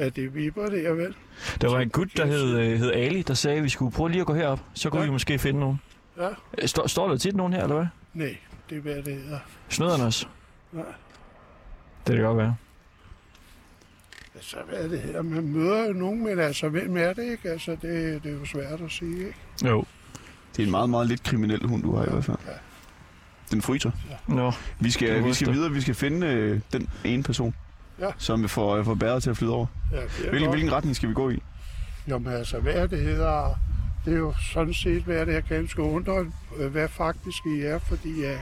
at- det vipper det, er vel? Der var en gut, der hed, øh, hed Ali, der sagde, at vi skulle prøve lige at gå herop. Så kunne Ja. vi måske finde nogen. Ja. Øh, Står, står der tit nogen her, eller hvad? Nej, det er hvad det hedder. Snøderne os? Nej. Det kan godt være. Altså, hvad er det her? Man møder jo nogen, men altså, hvem er det, ikke? Altså, det, det er jo svært at sige, ikke? Jo. Det er en meget, meget lidt kriminel hund, du har i hvert fald. Ja. Den fryser. Nå. Vi Det skal, vi skal videre, vi skal finde øh, den ene person, Ja. som får, øh, får bæret til at flyde over. Ja, Hvilken, hvilken retning skal vi gå i? Jamen, altså, hvad er det hedder? Det er jo sådan set, hvad det her ganske undret, øh, hvad faktisk I er, fordi uh,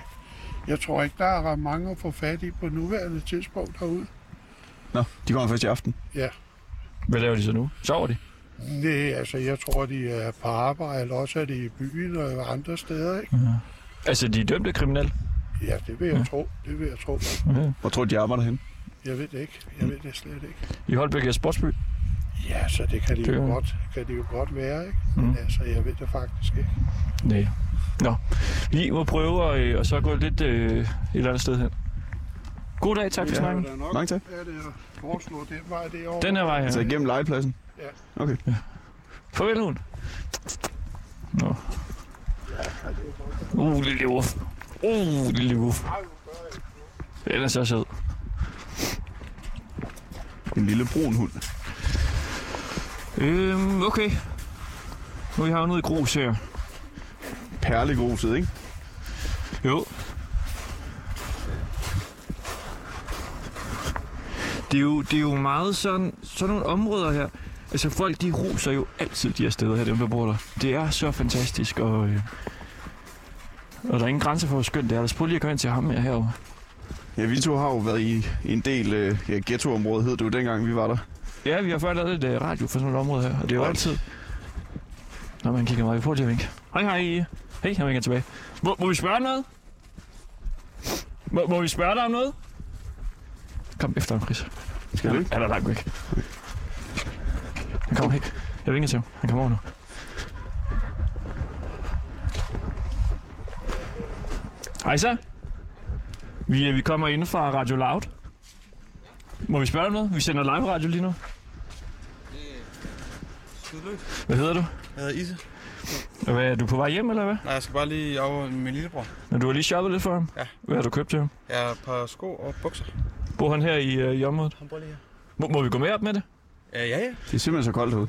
jeg tror ikke, der er ret mange at få fat i på nuværende tidspunkt herude. Nå, de kommer først i aften. Hvad laver de så nu? Sover de? Nej, altså, jeg tror, de er på arbejde, eller også er de i byen og andre steder, ikke? Altså, de er dømte kriminelle? Ja, det vil jeg tro. Det vil jeg tro. Okay. Hvor tror du, de arbejder hen? Jeg ved det ikke. Jeg ved det slet ikke. I Holbæk er sportsby? Ja, så det kan de, Det jo er- godt, kan de jo godt være, ikke? Men Mm. altså, jeg ved det faktisk ikke. Nej. Nå. Vi må prøve at, øh, og så gå lidt øh, et eller andet sted hen. God dag, tak for Ja. snakken. Er Mange tak. Ja, det er foreslå den vej derovre. Den her vej her. Altså igennem legepladsen? Ja. Okay. Farvel, hund. Nå. Uh, lille uf. Uh, lille uf. Den er så sød. En lille brun hund. Øhm, okay. Nu er vi havnet i grus her. Perlegruset, ikke? Jo. Det er jo, det er jo meget sådan, sådan nogle områder her. Altså folk, de ruser jo altid de her steder her, dem der bor der. Det er så fantastisk, og, øh, og der er ingen grænse for, hvor skønt det er. Lad os prøve lige at komme ind til ham her herovre. Ja, vi to har jo været i, i en del øh, ja, ghettoområde, hed det jo dengang, vi var der. Ja, vi har før lavet lidt øh, radio for sådan et område her, og det er jo altid... Når man kigger meget på til at vinke. Hej, hej. Hej, han vinker tilbage. Må, må vi spørge om noget? Må, må vi spørge dig om noget? Kom efter ham, Chris. Skal vi ikke? Han er langt væk. Han kommer helt. Jeg vinker til ham. Han kommer over nu. Hej så. Vi, øh, vi kommer ind fra Radio Loud. Må vi spørge om noget? Vi sender live radio lige nu. Hvad hedder du? Jeg hedder Ise. Og hvad, er du på vej hjem, eller hvad? Nej, jeg skal bare lige over med min lillebror. Når du har lige shoppet lidt for ham? Ja. Hvad har du købt til ham? Jeg har et par sko og bukser. Bor han her i, øh, i området? Han bor lige her. Må, må vi gå med op med det? Ja, ja, ja. Det er simpelthen så koldt herude.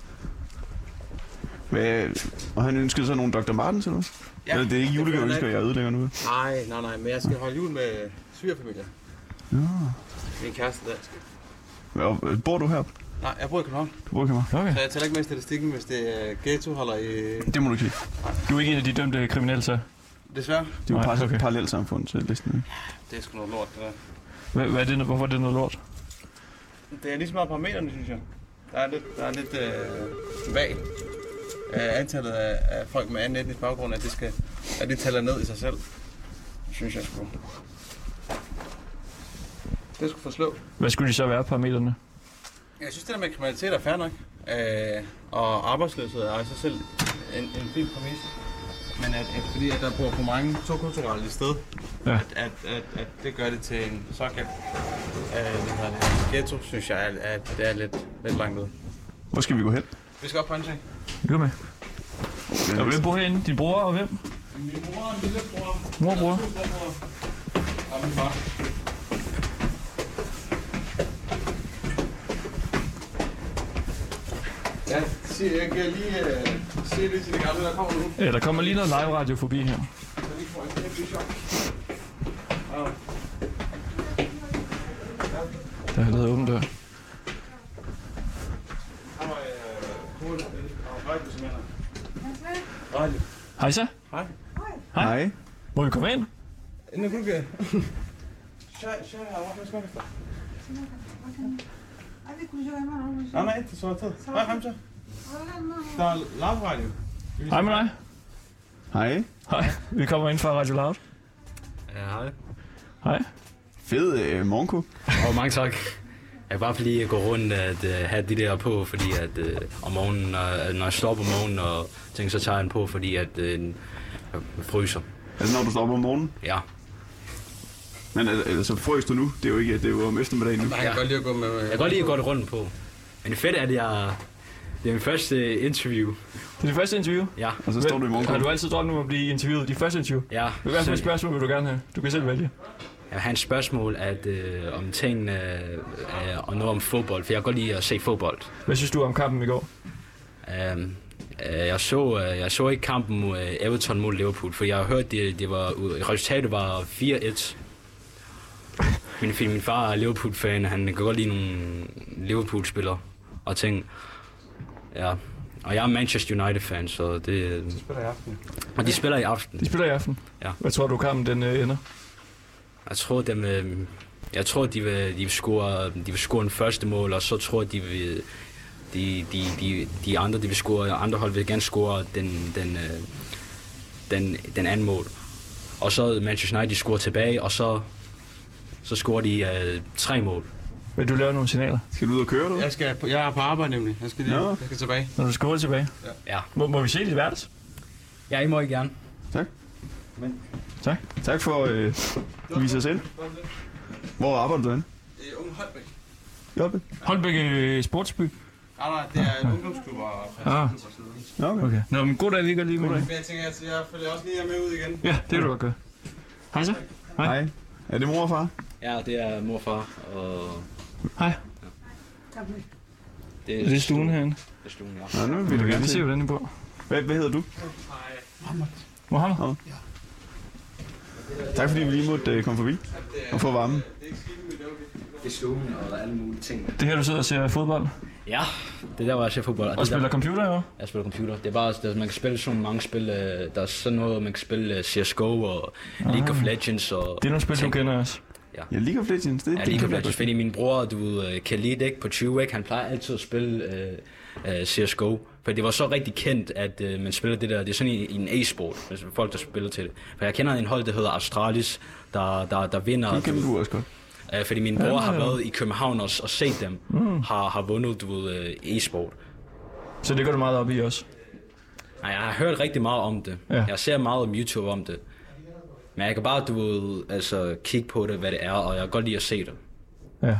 Hvad, og han ønskede så nogle Dr. Martens eller noget? Ja, Eller det er ikke det julegave, gør ønsker han jeg ødelægger nu. Nej, nej, nej, men jeg skal holde jul med svigerfamilien. Ja. Min kæreste der. Øh, bor du her? Nej, jeg bor i København. Du bor i København? Okay. Så jeg tæller ikke med i statistikken, hvis det er ghetto holder i... Det må du ikke sige. Du er ikke en af de dømte kriminelle, så? Desværre. Det er jo par- okay. parallelt samfund til listen. Ikke? Det er sgu noget lort, det der. Hvad, hvad er det, hvorfor er det noget lort? Det er lige så meget parametrene, synes jeg. Der er lidt, der er lidt øh, vag. Øh, antallet af, af, folk med anden etnisk baggrund, at det, skal, at det tæller ned i sig selv. Synes jeg sgu. Det skulle forslå. Hvad skulle de så være, parametrene? Jeg synes, det der med kriminalitet er fair nok. Øh, og arbejdsløshed er i sig selv en, en fin præmis. Men at, at fordi at der bor for mange to kulturelle i sted, Ja. at, at, at, at, det gør det til en såkaldt øh, det, ghetto, synes jeg, at, at det er lidt, lidt langt ud. Hvor skal vi gå hen? Vi skal op på en ting. Lykke med. Og hvem bor herinde? Din bror og hvem? Min mor og min lillebror. Mor og bror. Og min far. Ja, sig, jeg kan lige uh, se det til det gamle, der kommer nu. Ja, der kommer lige noget live radio forbi her. Så lige får en kæmpe chok. Der er lavet åben dør. Her var øh, Kåre og Radio, som Radio. Hej så. Hej. Hej. Hej. Må vi komme ind? Du kan... Skal jeg Nej, nej, det så tid. Hej, hej så. Der er live radio. Hej med dig. Hej. Hej. Vi kommer ind fra Radio Loud. Ja, hej. Hej. Fed øh, morgenko. Og mange tak. Jeg kan bare lige gå rundt at uh, have de der på, fordi at uh, om morgenen, når, når jeg står op om morgenen og tænker, så tager jeg den på, fordi at uh, jeg fryser. Altså når du står op om morgenen? Ja. Men al- altså frøs du nu? Det er jo ikke, det er jo om eftermiddagen nu. Jeg kan godt lide at gå med... Jeg kan godt lide at gå det rundt på. Men det fedt er, at jeg... Det er min første interview. Det er det første interview? Ja. Og så står du i morgen. Har du altid drømt om at blive interviewet? De første interview? Ja. Hvad for et spørgsmål vil du gerne have? Du kan selv vælge. Jeg har et spørgsmål at, øh, om tingene øh, og noget om fodbold, for jeg kan godt lide at se fodbold. Hvad synes du om kampen i går? Um, jeg, så, øh, jeg så ikke kampen mod øh, Everton mod Liverpool, for jeg har hørt, det, det var, resultatet var 4-1. Min, min far er Liverpool-fan, han kan godt lide nogle Liverpool-spillere og ting. Ja. Og jeg er Manchester United-fan, så det... De spiller i aften. Og de spiller i aften. De spiller i aften? Ja. Hvad tror du, kampen den øh, ender? Jeg tror, dem, øh, jeg tror de, vil, de, vil score, de vil score den første mål, og så tror jeg, de vil, de, de, de, de andre, de vil score, andre hold vil gerne score den, den, øh, den, den anden mål. Og så Manchester United, de scorer tilbage, og så, så scorer de øh, tre mål. Vil du lave nogle signaler? Skal du ud og køre, du? Jeg, skal, jeg er på arbejde nemlig. Jeg skal, lige, Nå. jeg skal tilbage. Når du skal tilbage? Ja. Må, må vi se dit værelse? Ja, I må I gerne. Tak. Men. Tak. Tak for øh, at vise os ind. Hvor arbejder du henne? Det er Unge Holbæk. Jobbe? Holbæk øh, Sportsby? Nej, nej, det er en ungdomsklub og Ah. Ja, okay. okay. Nå, men god dag, vi kan lige med. Men jeg tænker, at jeg følger også lige med ud igen. Ja, det kan du godt gøre. Hej så. Hej. Hej. Er det mor og far? Ja, det er morfar. Og Hej. det Er det stuen herinde? Det er stuen, ja. Ja, nu vil Vi gerne lige se, hvordan I bor. Hvad, hvad hedder du? Mohammed? Tak fordi vi lige måtte øh, komme forbi og få varmen. Det er stuen og alle mulige ting. Det her, du sidder og ser fodbold? Ja, det er der, hvor jeg ser fodbold. Og det spiller der, computer, jo? Jeg spiller computer. Det er bare, der, man kan spille sådan mange spil. øh, Der er sådan noget, man kan spille øh, CSGO og League of Legends. Og Det er nogle spil, du ting. kender også. Ja. Ja, League of Legends, det, Ja, det League of Legends. Fordi min bror, du ved, kan lide ikke på 20, ikke? Han plejer altid at spille øh, øh, CSGO. For det var så rigtig kendt, at øh, man spiller det der. Det er sådan en e-sport, hvis folk, der spiller til det. For jeg kender en hold, der hedder Astralis, der, der, der vinder. Det kender du også godt. Øh, fordi min bror Ja, har ja. været i København og, og set dem, Mm. har, har vundet, du ved, øh, e-sport. Så det går du meget op i også? Nej, jeg har hørt rigtig meget om det. Ja. Jeg ser meget om YouTube om det. Men jeg kan bare, du ved, altså, kigge på det, hvad det er, og jeg kan godt lide at se det. Ja.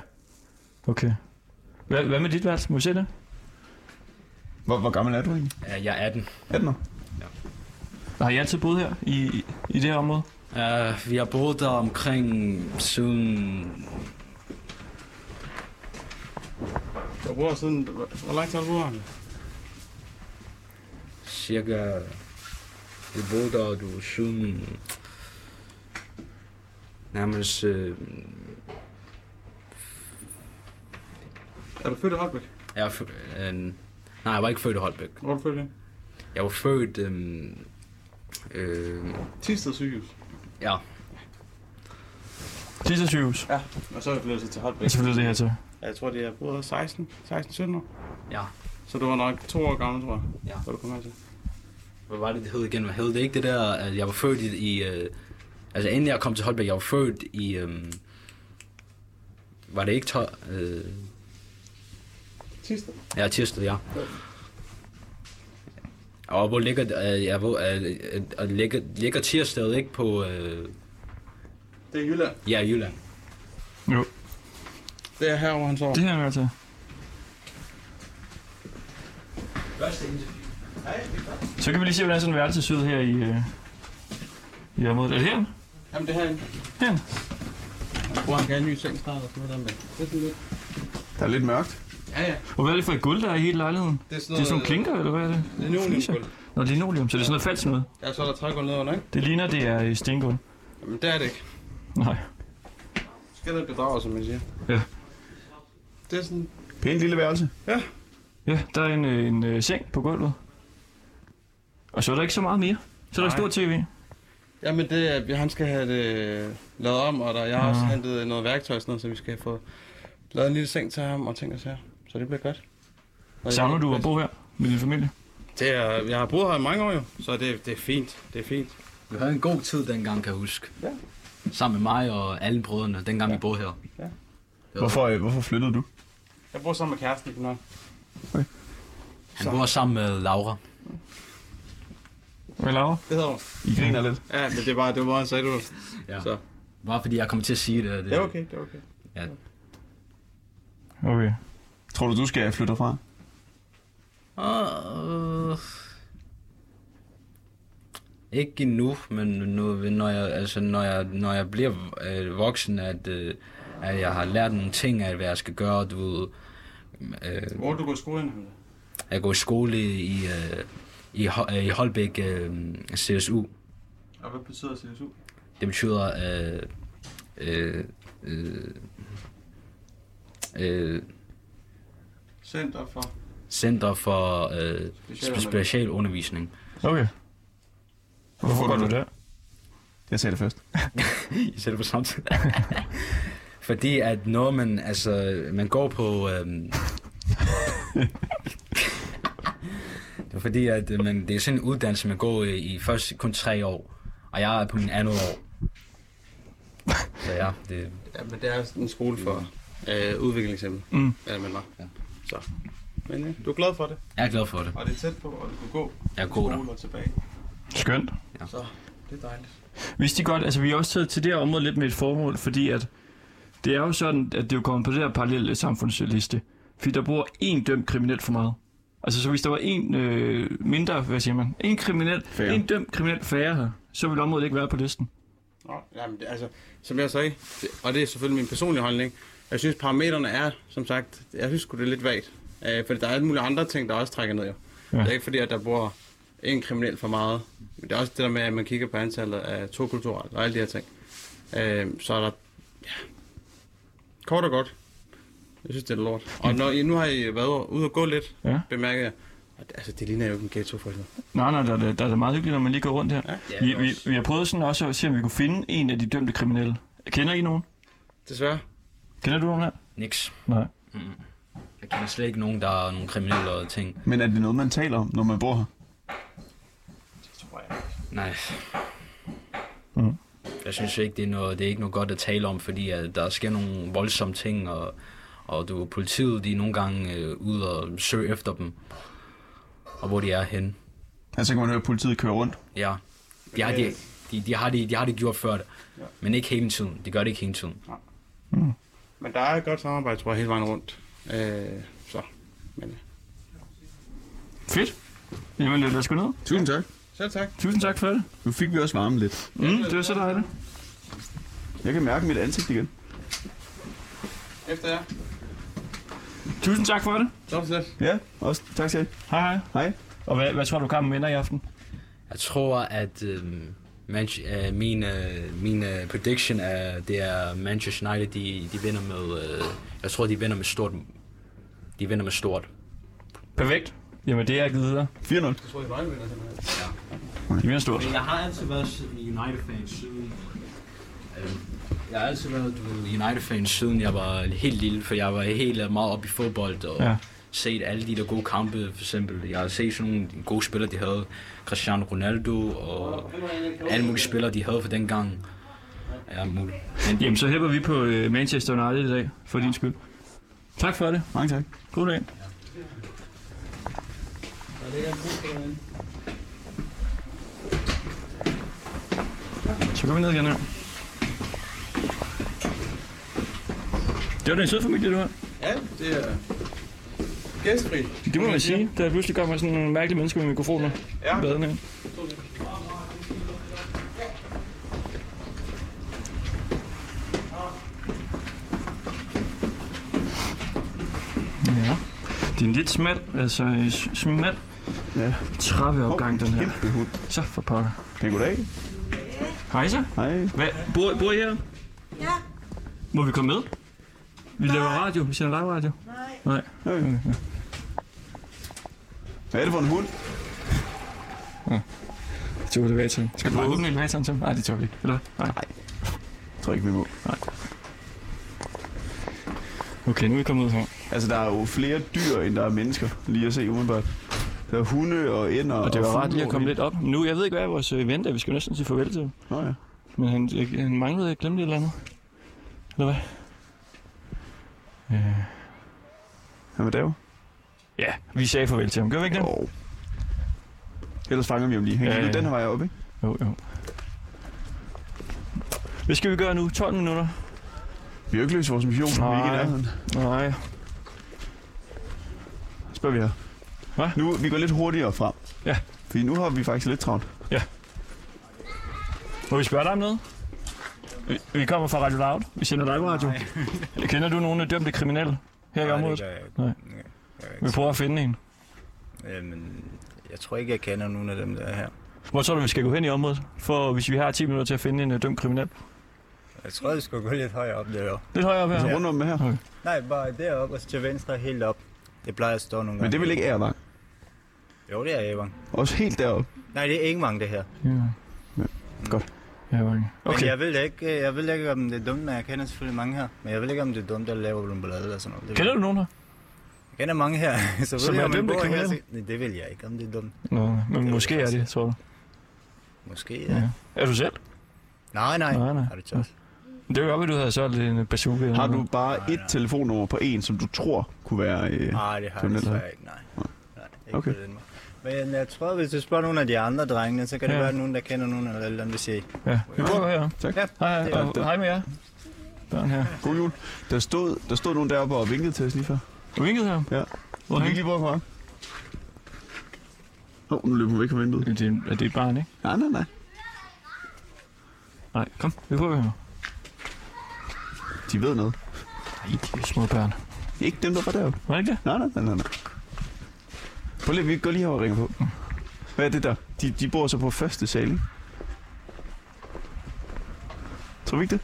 Okay. Hvad, hvad med dit værelse? Må vi se det? Hvor, hvor gammel er du egentlig? Ja, jeg er 18. 18 år? Har I altid boet her i, i, i det her område? Uh, vi har boet der omkring siden... Du bor siden... Hvor, lang tid har du boet her? Cirka... Vi boede der, du, siden... Nærmest... Øh, Er du født i Holbæk? jeg er fø- øh, nej, jeg var ikke født i Holbæk. Hvor er du født? Jeg var født... Øh, øh, Tisted sygehus. ja, Tisdag sygehus. Ja, og så er jeg flyttet til Holbæk. Og så flyttede det her til. Jeg tror, det er både 16, 16, 17 år. ja. Så du var nok to år gammel, tror jeg, Ja. da du kom her til. Hvad var det, det hed igen? Hvad hed det ikke det der, at jeg var født i... i øh, altså inden jeg kom til Holbæk, jeg var født i... Øh, var det ikke... To, øh, Tisted? ja, Tirsted, ja. Og hvor ligger, øh, ja, hvor, øh, øh, og ligger, ligger Tirsted ikke på... Øh, Det er Jylland. ja, Jylland. Jo, Det er her, hvor han sover. det her er altså. Så kan vi lige se, hvordan sådan en værelse ser ud her i, øh, i området. Er det herinde? Jamen, det er herinde. Herinde? Hvor han kan have en ny seng snart og sådan noget der med. Det er sådan lidt. Der er lidt mørkt. Ja, ja. Og hvad er det for et guld, der er i hele lejligheden? Det er sådan Det er sådan nogle klinker, eller hvad er det? Linoleumsgulv. Nå, linoleum, så det er sådan noget falsk noget. Ja, så er der trægulv nedenunder, ikke? Det ligner, det er i stengulv. Jamen, det er det ikke. Nej. Skal der bedrage, som man siger. Ja. Det er sådan... Pænt lille værelse. Ja. Ja, der er en, øh, en øh, seng på gulvet. Og så er der ikke så meget mere. Så er der Nej. et stort tv. Jamen, det er, han skal have det lavet om, og der, jeg har også Ah. hentet noget værktøj sådan noget, så vi skal få lavet en lille seng til ham og ting og sager. Så det bliver godt. Og Savner du at bo her med din familie? Det er, jeg har boet her i mange år jo, så det, det er fint. Det er fint. Vi havde en god tid dengang, kan jeg huske. Ja. Sammen med mig og alle brødrene, dengang ja. vi boede her. Ja. Det var- Hvorfor, øh, hvorfor flyttede du? Jeg bor sammen med kæresten i København. Han bor sammen med Laura. Hvad laver? Det hedder hun. I griner lidt. Ja, men det bare, det var bare, han sagde du. Ja. Så. Bare fordi jeg kommer til at sige det. Det er okay, det er okay. Ja, Okay. Tror du, du skal flytte fra? Uh, ikke endnu, men nu, når jeg, altså, når jeg, når jeg bliver øh, voksen, at, øh, at jeg har lært nogle ting af, hvad jeg skal gøre, du ved, øh, Hvor du gået i skole jeg går i skole i, øh, i, øh, i Holbæk øh, CSU. Og hvad betyder CSU? Det betyder øh, øh, øh, øh, Center for... Center for øh, Specialundervisning. spe- specialundervisning. Okay. Hvorfor går du der? Jeg sagde det først. I sætter på samtidig. Fordi at når man, altså, man går på... Øhm, det er fordi, at øh, man, det er sådan en uddannelse, man går i, i først kun tre år. Og jeg er på min andet år. Så ja, det, Ja, men det er en skole for øh, udviklingshemmede. Mm. Ja, men var. Ja. Så. Men ja, du er glad for det. jeg er glad for det. Og det er tæt på, og du kan gå Jeg er god der. og tilbage. Skønt. Så det er dejligt. Vidste I godt, altså vi er også taget til det her område lidt med et formål, fordi at det er jo sådan, at det er jo kommet på det her parallelle samfundsliste. Fordi der bor én dømt kriminel for meget. Altså så hvis der var en øh, mindre, hvad siger man, en kriminel, Færre. en dømt kriminel færre her, så ville området ikke være på listen. Nå, jamen, det, altså, som jeg sagde, og det er selvfølgelig min personlige holdning, jeg synes parametrene er, som sagt, jeg synes det er lidt vagt. Øh, for der er alle mulige andre ting, der også trækker ned jo. Ja. Det er ikke fordi, at der bor en kriminel for meget. Men det er også det der med, at man kigger på antallet af to kulturelle og alle de her ting. Øh, så er der, ja, kort og godt. Jeg synes, det er lort. Og når I, nu har I været ude og gå lidt, Ja. bemærker jeg, altså, det ligner jo ikke en ghetto for eksempel. Nej, nej, der, der, der er meget hyggeligt, når man lige går rundt her. Ja. Vi, vi, vi har prøvet sådan også at se, om vi kunne finde en af de dømte kriminelle. Kender I nogen? Desværre. Kender du nogen her? Niks. Nej. Mm. Jeg kender slet ikke nogen, der er nogle kriminelle og ting. Men er det noget, man taler om, når man bor her? Nej. Mhm. Jeg synes ikke, det er, noget, det er ikke noget godt at tale om, fordi at der sker nogle voldsomme ting, og, og du, politiet de er nogle gange øh, ude og søge efter dem, og hvor de er henne. Altså kan man høre, at politiet kører rundt. Ja, de har, de, de, de, har, de, de har det gjort før det, Ja. men ikke hele tiden. De gør det ikke hele tiden. Men der er et godt samarbejde, tror jeg, hele vejen rundt. Øh, så, men Fedt. Jamen, lad os gå ned. Tusind tak. Selv tak. Tusind tak for det. Nu fik vi også varme lidt. Mm, det var så dejligt. Jeg kan mærke mit ansigt igen. Efter jer. Tusind tak for det. Så slet. Ja, også tak selv. Hej, hej. Hej. Og hvad, hvad tror du, kampen vinder i aften? Jeg tror, at øhm, Manch- øh, min, øh, min øh, prediction er, det er Manchester United, de, de vinder med, øh, jeg tror, de vinder med stort. De vinder med stort. Perfekt. Jamen, det er jeg givet videre. 4-0. Jeg tror, det var vinder simpelthen. De vinder stort. Jeg har altid været United-fan siden... øhm, Jeg har altid været United-fan siden jeg var helt lille, for jeg var helt meget op i fodbold og Ja. ja. set alle de der gode kampe, for eksempel. Jeg har set sådan nogle gode spillere, de havde. Cristiano Ronaldo og alle mulige spillere, de havde for den gang. Ja, muligt. Men Jamen, så hæpper vi på øh, Manchester United i dag, for din skyld. Tak for det. Mange tak. God dag. Så går vi ned igen her. Det var den søde familie, du har. Ja, det er gæstfri. Det må man sige. Der pludselig kommer sådan nogle mærkelige mennesker med mikrofoner. Ja. Badende. ind. Ja. Det er en lidt smal, altså øh, smal Ja. trappeopgang, den her. Kæmpe hund. Så for pokker. Pæn goddag. Hej så. Hej. Hvad, bor, bor I her? Ja. Må vi komme med? Vi laver radio. Vi sender live radio. Nej. Nej. Okay. Hvad er det for en hund? Det tog elevatoren. Skal du åbne elevatoren til? Nej, det tør vi ikke. Eller? hvad? Nej. Jeg tror ikke, vi må. Okay, nu er vi kommet ud her. Altså, der er jo flere dyr, end der er mennesker, lige at se umiddelbart. Der er hunde og ænder Og det var fugle ret lige at komme lidt op. Nu, jeg ved ikke, hvad er vores øh, event er. Vi skal jo næsten sige farvel til. Nå ja. Men han, jeg, han manglede, jeg glemte et eller andet. Eller hvad? Øh, Han var der ja, vi sagde farvel til ham. Gør vi ikke det? Jo. Ellers fanger vi ham lige. Han Ja, gik ja, ja, den ja. her vej op, ikke? Jo, jo. Hvad skal vi gøre nu? 12 minutter? Vi har ikke løst vores mission, vi er ikke i Nej. nærheden. Nej. Spørger vi her. Hvad? Nu, vi går lidt hurtigere frem. Ja. Fordi nu har vi faktisk lidt travlt. Må vi spørge dig om noget? Vi, vi kommer fra Radio Loud. Vi sender live radio. Kender du nogle dømte kriminelle her i området? Nej. Vi prøver at finde en. Jamen, jeg tror ikke, jeg kender nogen af dem, der er her. Hvor tror du, vi skal gå hen i området, for hvis vi har 10 minutter til at finde en uh, dømt kriminel? Jeg tror, vi skal gå lidt højere op deroppe. Lidt højere op her. Altså rundt om med her. Okay. Nej, bare deroppe og så til venstre helt op. Det plejer at stå nogle gange. Men det er vel ikke Ærvang? Jo, det er Evang. Også helt deroppe. Nej, det er mange, det her. Ja. Godt. Ja, okay. Men okay. jeg ved ikke, jeg ved ikke, om det er dumt, men jeg kender selvfølgelig mange her. Men jeg ved ikke, om det er dumt, at lave nogle ballade eller sådan noget. Det Kender du nogen her? Jeg kender mange her. så Som ved jeg, er om man dømte bor her. Nej, det vil jeg ikke, om det er dumt. Nå, men Det måske er jeg det, tror du. Måske, ja. Ja. Er du selv? Nej, nej. Nej, nej. Er det tosset? Det er jo godt, at du havde solgt en bazooka. eller Har du bare et telefonnummer på en, som du tror kunne være... Øh, Nej, det har jeg desværre ikke, nej. nej ikke Okay. Men jeg tror, hvis du spørger nogle af de andre drengene, så kan det Ja. være nogen, der kender nogen eller eller andet, vil sige. Ja, vi prøver her. Tak. Ja, Hej, er og, hej med jer. Børn her. God jul. Der stod, der stod nogen deroppe og vinkede til os lige før. Du vinkede her? Ja. Hvor ikke lige komme Åh, oh, nu løber hun væk fra vinduet. Det er, er det et barn, ikke? Nej, nej, nej. Nej, kom, vi prøver her. De ved noget. Nej, de er små børn. Ikke dem, der var deroppe. Var det ikke det? Nej, nej, nej, nej. Prøv lige, vi går lige her og ringer på. Hvad er det der? De, de bor så på første sal, ikke? Tror vi ikke det?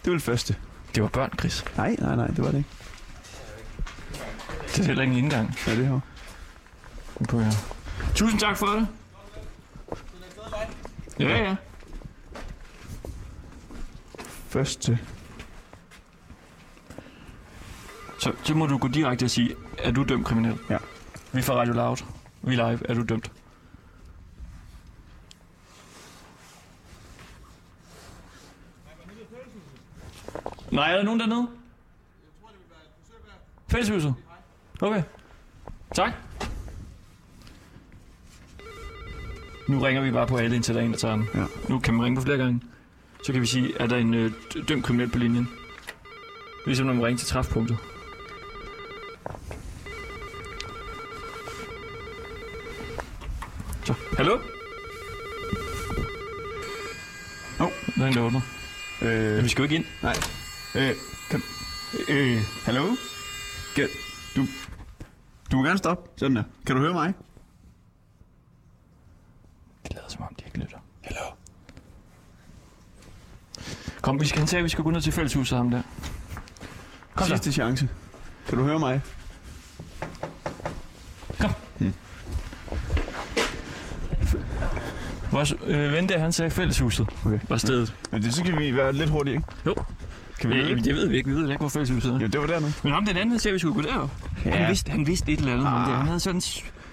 Det er vel første. Det var børn, Chris. Nej, nej, nej, det var det ikke. Det er heller ikke en indgang. Ja, det her. Prøver her. Tusind tak for det. Ja, ja. Første. Så, så må du gå direkte og sige, er du dømt kriminel? Ja. Vi er fra Radio Loud. Vi er live. Er du dømt? Nej, er der nogen dernede? Fælleshuset? Okay. Tak. Nu ringer vi bare på alle, indtil der er en, der tager den. Ja. Nu kan man ringe på flere gange. Så kan vi sige, er der en øh, dømt kriminel på linjen? Ligesom når man ringer til træfpunktet. Hallo? Åh, oh, der er en, der åbner. Øh, vi skal jo ikke ind. Nej. Øh, kan, øh, hallo? Kan, du, du må gerne stoppe. Sådan der. Kan du høre mig? Det lader som om, de ikke lytter. Hallo? Kom, vi skal hen til, vi skal gå ned til fælleshuset ham der. Kom Sidste chance. Kan du høre mig? Vores øh, ven der, han sagde fælleshuset. Okay. Var stedet. Men det så skal vi være lidt hurtige, ikke? Jo. Kan vi Ja, det? det ved vi ikke. Vi ved ikke, hvor fælleshuset er. Ja, det var dernede. Men ham den anden, sagde, vi skulle gå derop. Ja. Ja. Han, vidste, han vidste et eller andet. Ah. Der. Han havde sådan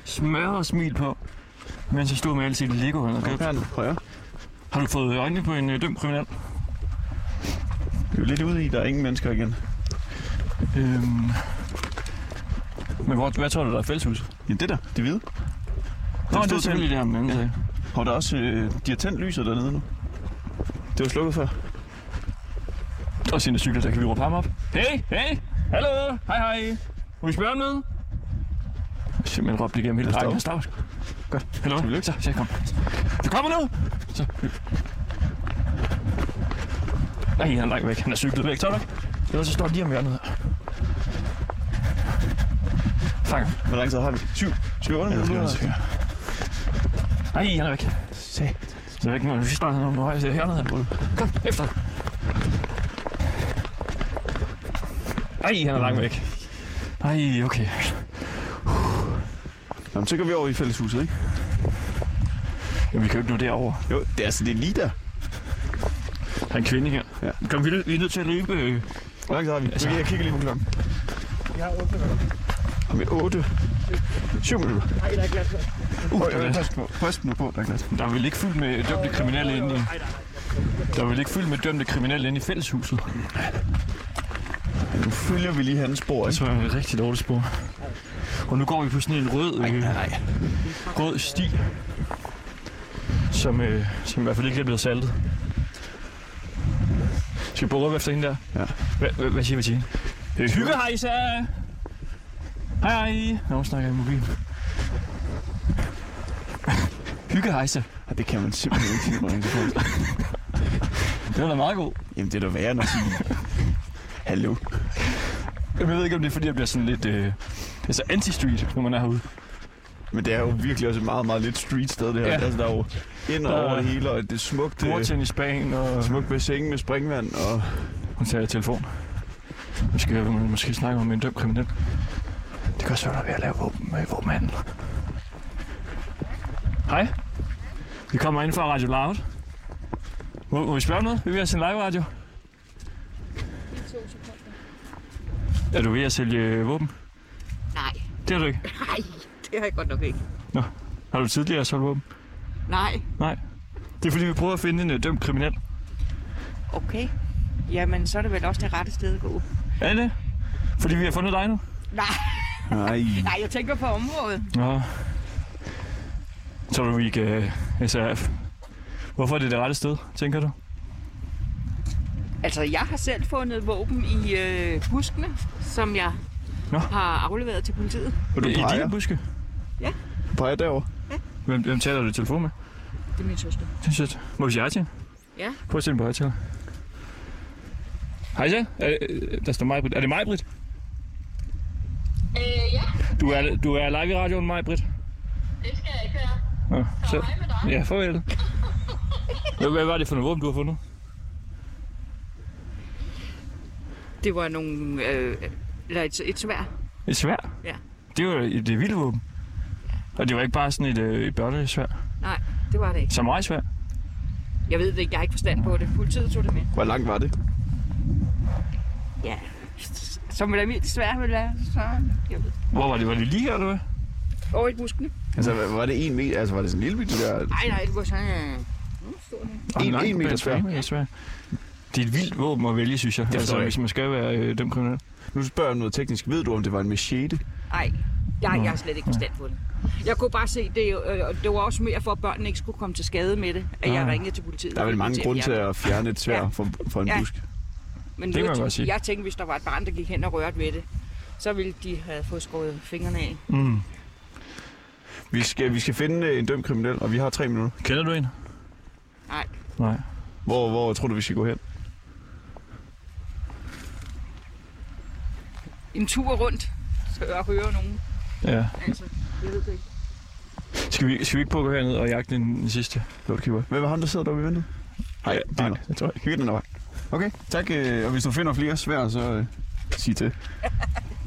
smør og smil på, mens han stod med alle sine Lego. Han havde købt. Højre. Har du fået øjnene på en øh, dømt kriminel? Vi er jo lidt ude i, der er ingen mennesker igen. Øhm... Men hvor, hvad tror du, der er fælleshuset? Ja, det der. Det hvide. Nå, det er selvfølgelig det, ham den anden sagde. Og der er også, øh, de har tændt lyset dernede nu. Det var slukket før. Og sine cykler, der kan vi råbe ham op. Hey, hey, hallo, hej, hej. Må vi spørge om noget? Simpelthen råbt igennem hele rækken. stoppe. Godt. Hallo, så, så kom. Vi kommer nu! Så. Nej, han er langt væk. Han er cyklet væk, tror du? Ellers så står lige om hjørnet her. Fang. Hvor lang tid har vi? 7, 7, 8 Ja, det er minutter. Nej, han er væk. Se. Så er ikke noget. Vi starter om nu. Jeg ser hernede her. Kom, efter. Ej, han er langt væk. Ej, okay. Jamen, så går vi over i fælleshuset, ikke? Jamen, vi kan jo ikke nå derover. Jo, det er, altså, det er lige der. Der er en kvinde her. Ja. Kom, vi er, nødt- vi er nødt til at løbe. Hvor lang tid har vi? Altså- Altså, jeg kigger lige på klokken. Jeg har 8 minutter. Har vi 8? 7 minutter. Nej, der er glas. Uh, der er øh, pas på. Pas nu på, der er glas. Der er vel ikke fyldt med dømte kriminelle inde i... Der er vel ikke fyldt med dømte kriminelle inde i fælleshuset. Nu følger vi lige hans spor, Det ikke? jeg er et rigtig dårligt spor. Og nu går vi på sådan en rød, øh, nej. rød sti, som, øh, som i hvert fald ikke er blevet saltet. Skal vi at råbe efter hende der? Ja. Hvad, hvad, siger vi til hende? Hygge hejsa! Hej hej! Nå, snakker i mobilen. Hygge hejsa. Ja, det kan man simpelthen ikke sige telefon. Det var da meget god. Jamen, det er da værre end at sige... Hallo. Jeg ved ikke, om det er fordi, jeg bliver sådan lidt... Øh, altså anti-street, når man er herude. Men det er jo virkelig også et meget, meget lidt street sted, det her. Ja. Altså, der er jo ind og er over det hele, og det er smukt, øh, Bordtennisbanen og... smukt bassin med springvand, og Hun tager telefon. Jeg måske snakke om en dømt kriminel. Det kan også være, der er ved at lave våben med våbenhandel. Hej. Vi kommer ind fra Radio Loud. Må, må vi spørge noget? Vi vil have sin live radio. Er du ved at sælge våben? Nej, Det er du ikke. nej, det har jeg godt nok ikke. Nå. Har du tidligere solgt våben? Nej, Nej. Det er fordi, vi prøver at finde en uh, dømt kriminel. okay. Jamen, så er det vel også det rette sted at gå. Er det? Fordi vi har fundet dig nu? Nej, nej. nej jeg tænker på området. Nå. Tror du, vi kan... Altså, hvorfor er det det rette sted, tænker du? Altså, jeg har selv fundet våben i øh, buskene, som jeg Nå. har afleveret til politiet. og du I peger. dine buske? Du peger derovre. Hvem, hvem taler du i telefon med? Det er min søster. Det er sødt. Må vi sige hej til hende? Ja. Prøv at sætte den på højtaler. Hej så. Er, øh, der står mig, Er det mig, Britt? Øh, ja, Du er, du er live i radioen, mig, Britt. det skal jeg ikke være. Nå, så. Ja, farvel. Hvad, hvad var det for noget våben, du har fundet? Det var nogle... Øh, eller et, et svær. Et svær? Ja. Det var et, et vildt våben. Og det var ikke bare sådan et, øh, et børnesvær. Nej, det var det ikke. Samurai-svær. Jeg ved det ikke, jeg har ikke forstand på det. Politiet tog det med. Hvor langt var det? Ja, som et almindeligt svær vil være, så... Jeg ved. Hvor var det? Var det lige her, eller hvad? Over i buskene. Altså, var det en meter? Altså, var det sådan en lille bitte der? Nej, nej, det var sådan... Mm, en. En- meter svær. meter svær. Det er et vildt våben at vælge, synes jeg. Det altså, jeg hvis man skal være øh, dømt kriminel. Nu spørger jeg noget teknisk. Ved du, om det var en machete? Nej, jeg, jeg har slet ikke forstand på det. Jeg kunne bare se, det, øh, det var også mere for, at børnene ikke skulle komme til skade med det, at jeg Ah. ringede til politiet. Der er vel mange grunde til at fjerne et svær Ja. fra, fra en Ja. busk. Men Det godt sige. jeg tænkte, hvis der var et barn, der gik hen og rørte ved det, så ville de have fået skåret fingrene af. Mm. Vi skal, vi skal finde øh, en dømt kriminel, og vi har tre minutter. Kender du en? Nej. Nej. Hvor, hvor tror du, vi skal gå hen? En tur rundt, så jeg hører nogen. Ja. Altså, jeg ved det ikke. Skal vi, skal vi ikke prøve at gå herned og jagte den, den sidste lortekeeper? Hvem er ham, der sidder deroppe i vinduet? Nej, er nej, det tror jeg ikke. Den der vej. Okay, tak. øh, Og hvis du finder flere svær, så øh, sig til.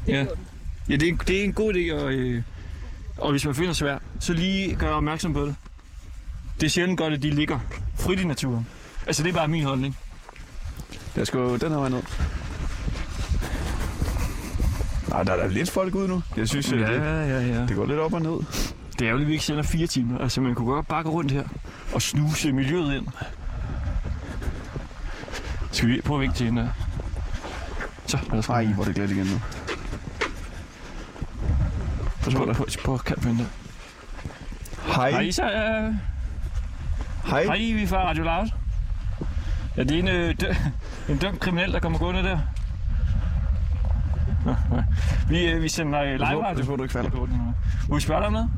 Ja. Ja, det er, det er en god idé, og, øh, og hvis man finder svær, så lige gør opmærksom på det. Det er sjældent godt, at de ligger frit i naturen. Altså, det er bare min holdning. Lad os gå den her vej ned. Nej, der er da lidt folk ude nu. Jeg synes, Ja, det, ja, ja, det går lidt op og ned. Det er ærgerligt, at vi ikke sender fire timer. Altså, man kunne godt gå rundt her og snuse miljøet ind. Skal vi prøve at vinke til hende? Så, lad os Ej, hvor er det glat igen nu. Kant på hende der. Hej. Hej, Isa. øh, Hej. Hej, vi er fra Radio Loud. Ja, det er en, øh, dø, en dømt kriminel, der kommer gående der. Nå, nej. Vi, øh, vi sender øh, live radio. Pas på, du ikke falder. Må vi spørge dig om noget?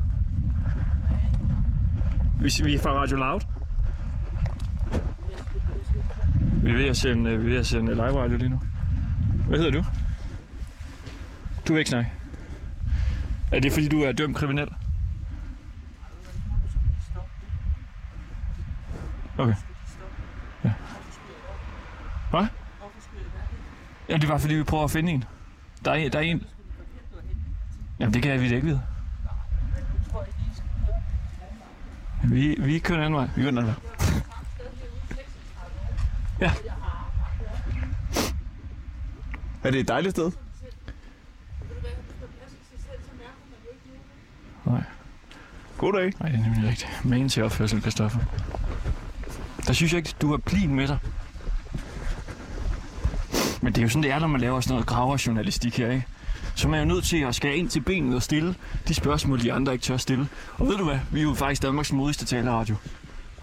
Vi, vi er fra Radio Loud. Vi er ved at sende, øh, vi er ved at sende live radio lige nu. Hvad hedder du? Du vil ikke snakke. Er det fordi, du er dømt kriminel? Okay. Ja. Hvad? Ja, det var fordi, vi prøver at finde en. Der er, der er en. Jamen, det kan vi da ikke vide. Vi, vi kører en anden vej. Vi kører en anden vej. Ja. Er det et dejligt sted? Nej. God dag. Nej, det er nemlig rigtigt. Magen til opførsel, Christoffer. Der synes jeg ikke, du har plin med dig. Men det er jo sådan, det er, når man laver sådan noget graverjournalistik her, ikke? Så man er jo nødt til at skære ind til benet og stille de spørgsmål, de andre ikke tør stille. Og ved du hvad? Vi er jo faktisk Danmarks modigste taleradio.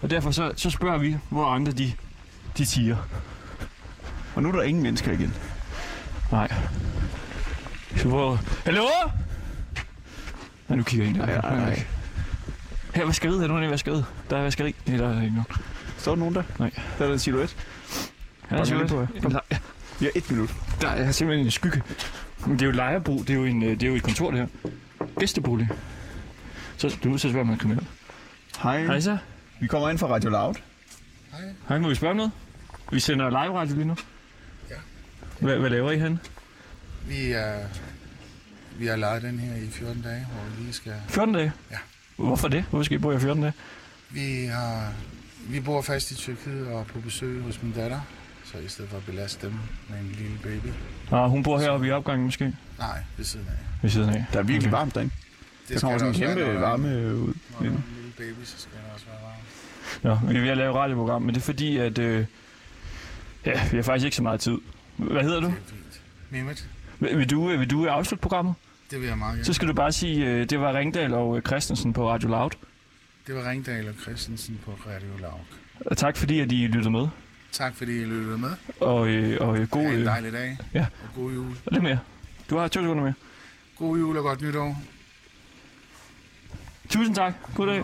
Og derfor så, så spørger vi, hvor andre de, de tiger. Og nu er der ingen mennesker igen. Nej. Så hvor... Hallo? Nej, nu kigger jeg ind der. Nej, nej, nej. Her er vaskeriet. Er nogen i vaskeriet? Der er vaskeri. Nej, der er ikke nogen. Står der nogen der? Nej. Der er en silhuet. Ja, der er lidt silhuet. på, ja. Ja. Vi har et minut. Der er simpelthen en skygge. Men det er jo lejerbrug. Det er jo, en, øh, det er jo et kontor, det her. Gæstebolig. Så du er nødt til at spørge, om man kriminel. Hej. Hej så. Vi kommer ind fra Radio Loud. Hej, må vi spørge om noget? Vi sender live radio lige nu. Ja. Hvad, hvad laver I hen? Vi, er, vi har lejet den her i 14 dage, hvor vi lige skal... 14 dage? Ja. Hvorfor det? Hvorfor skal I bo her 14 dage? Vi, har, vi bor fast i Tyrkiet og er på besøg hos min datter, så i stedet for at belaste dem med en lille baby. Ah, hun bor heroppe i opgangen måske? Nej, ved siden af. Ved siden af. Der er virkelig Okay. varmt derinde. Det Der kommer sådan en kæmpe være, varme ud. Når der er en lille baby, så skal der også være varme. Nå, vi er ved at lave et radioprogram, men det er fordi, at... Øh, ja, vi har faktisk ikke så meget tid. Hvad hedder du? Mehmet, Vil, vil du, øh, vil du afslutte programmet? Det vil jeg meget gerne. Så skal du bare sige, øh, det var Ringdal og øh, Christensen på Radio Loud. Det var Ringdal og Christensen på Radio Laug. Og tak fordi, at I lyttede med. Tak fordi I lyttede med. Og, øh, og øh, god... Ha' en Øh, dejlig dag. Ja. Og god jul. og lidt mere. Du har to sekunder mere. God jul og godt nytår. Tusind tak. God dag.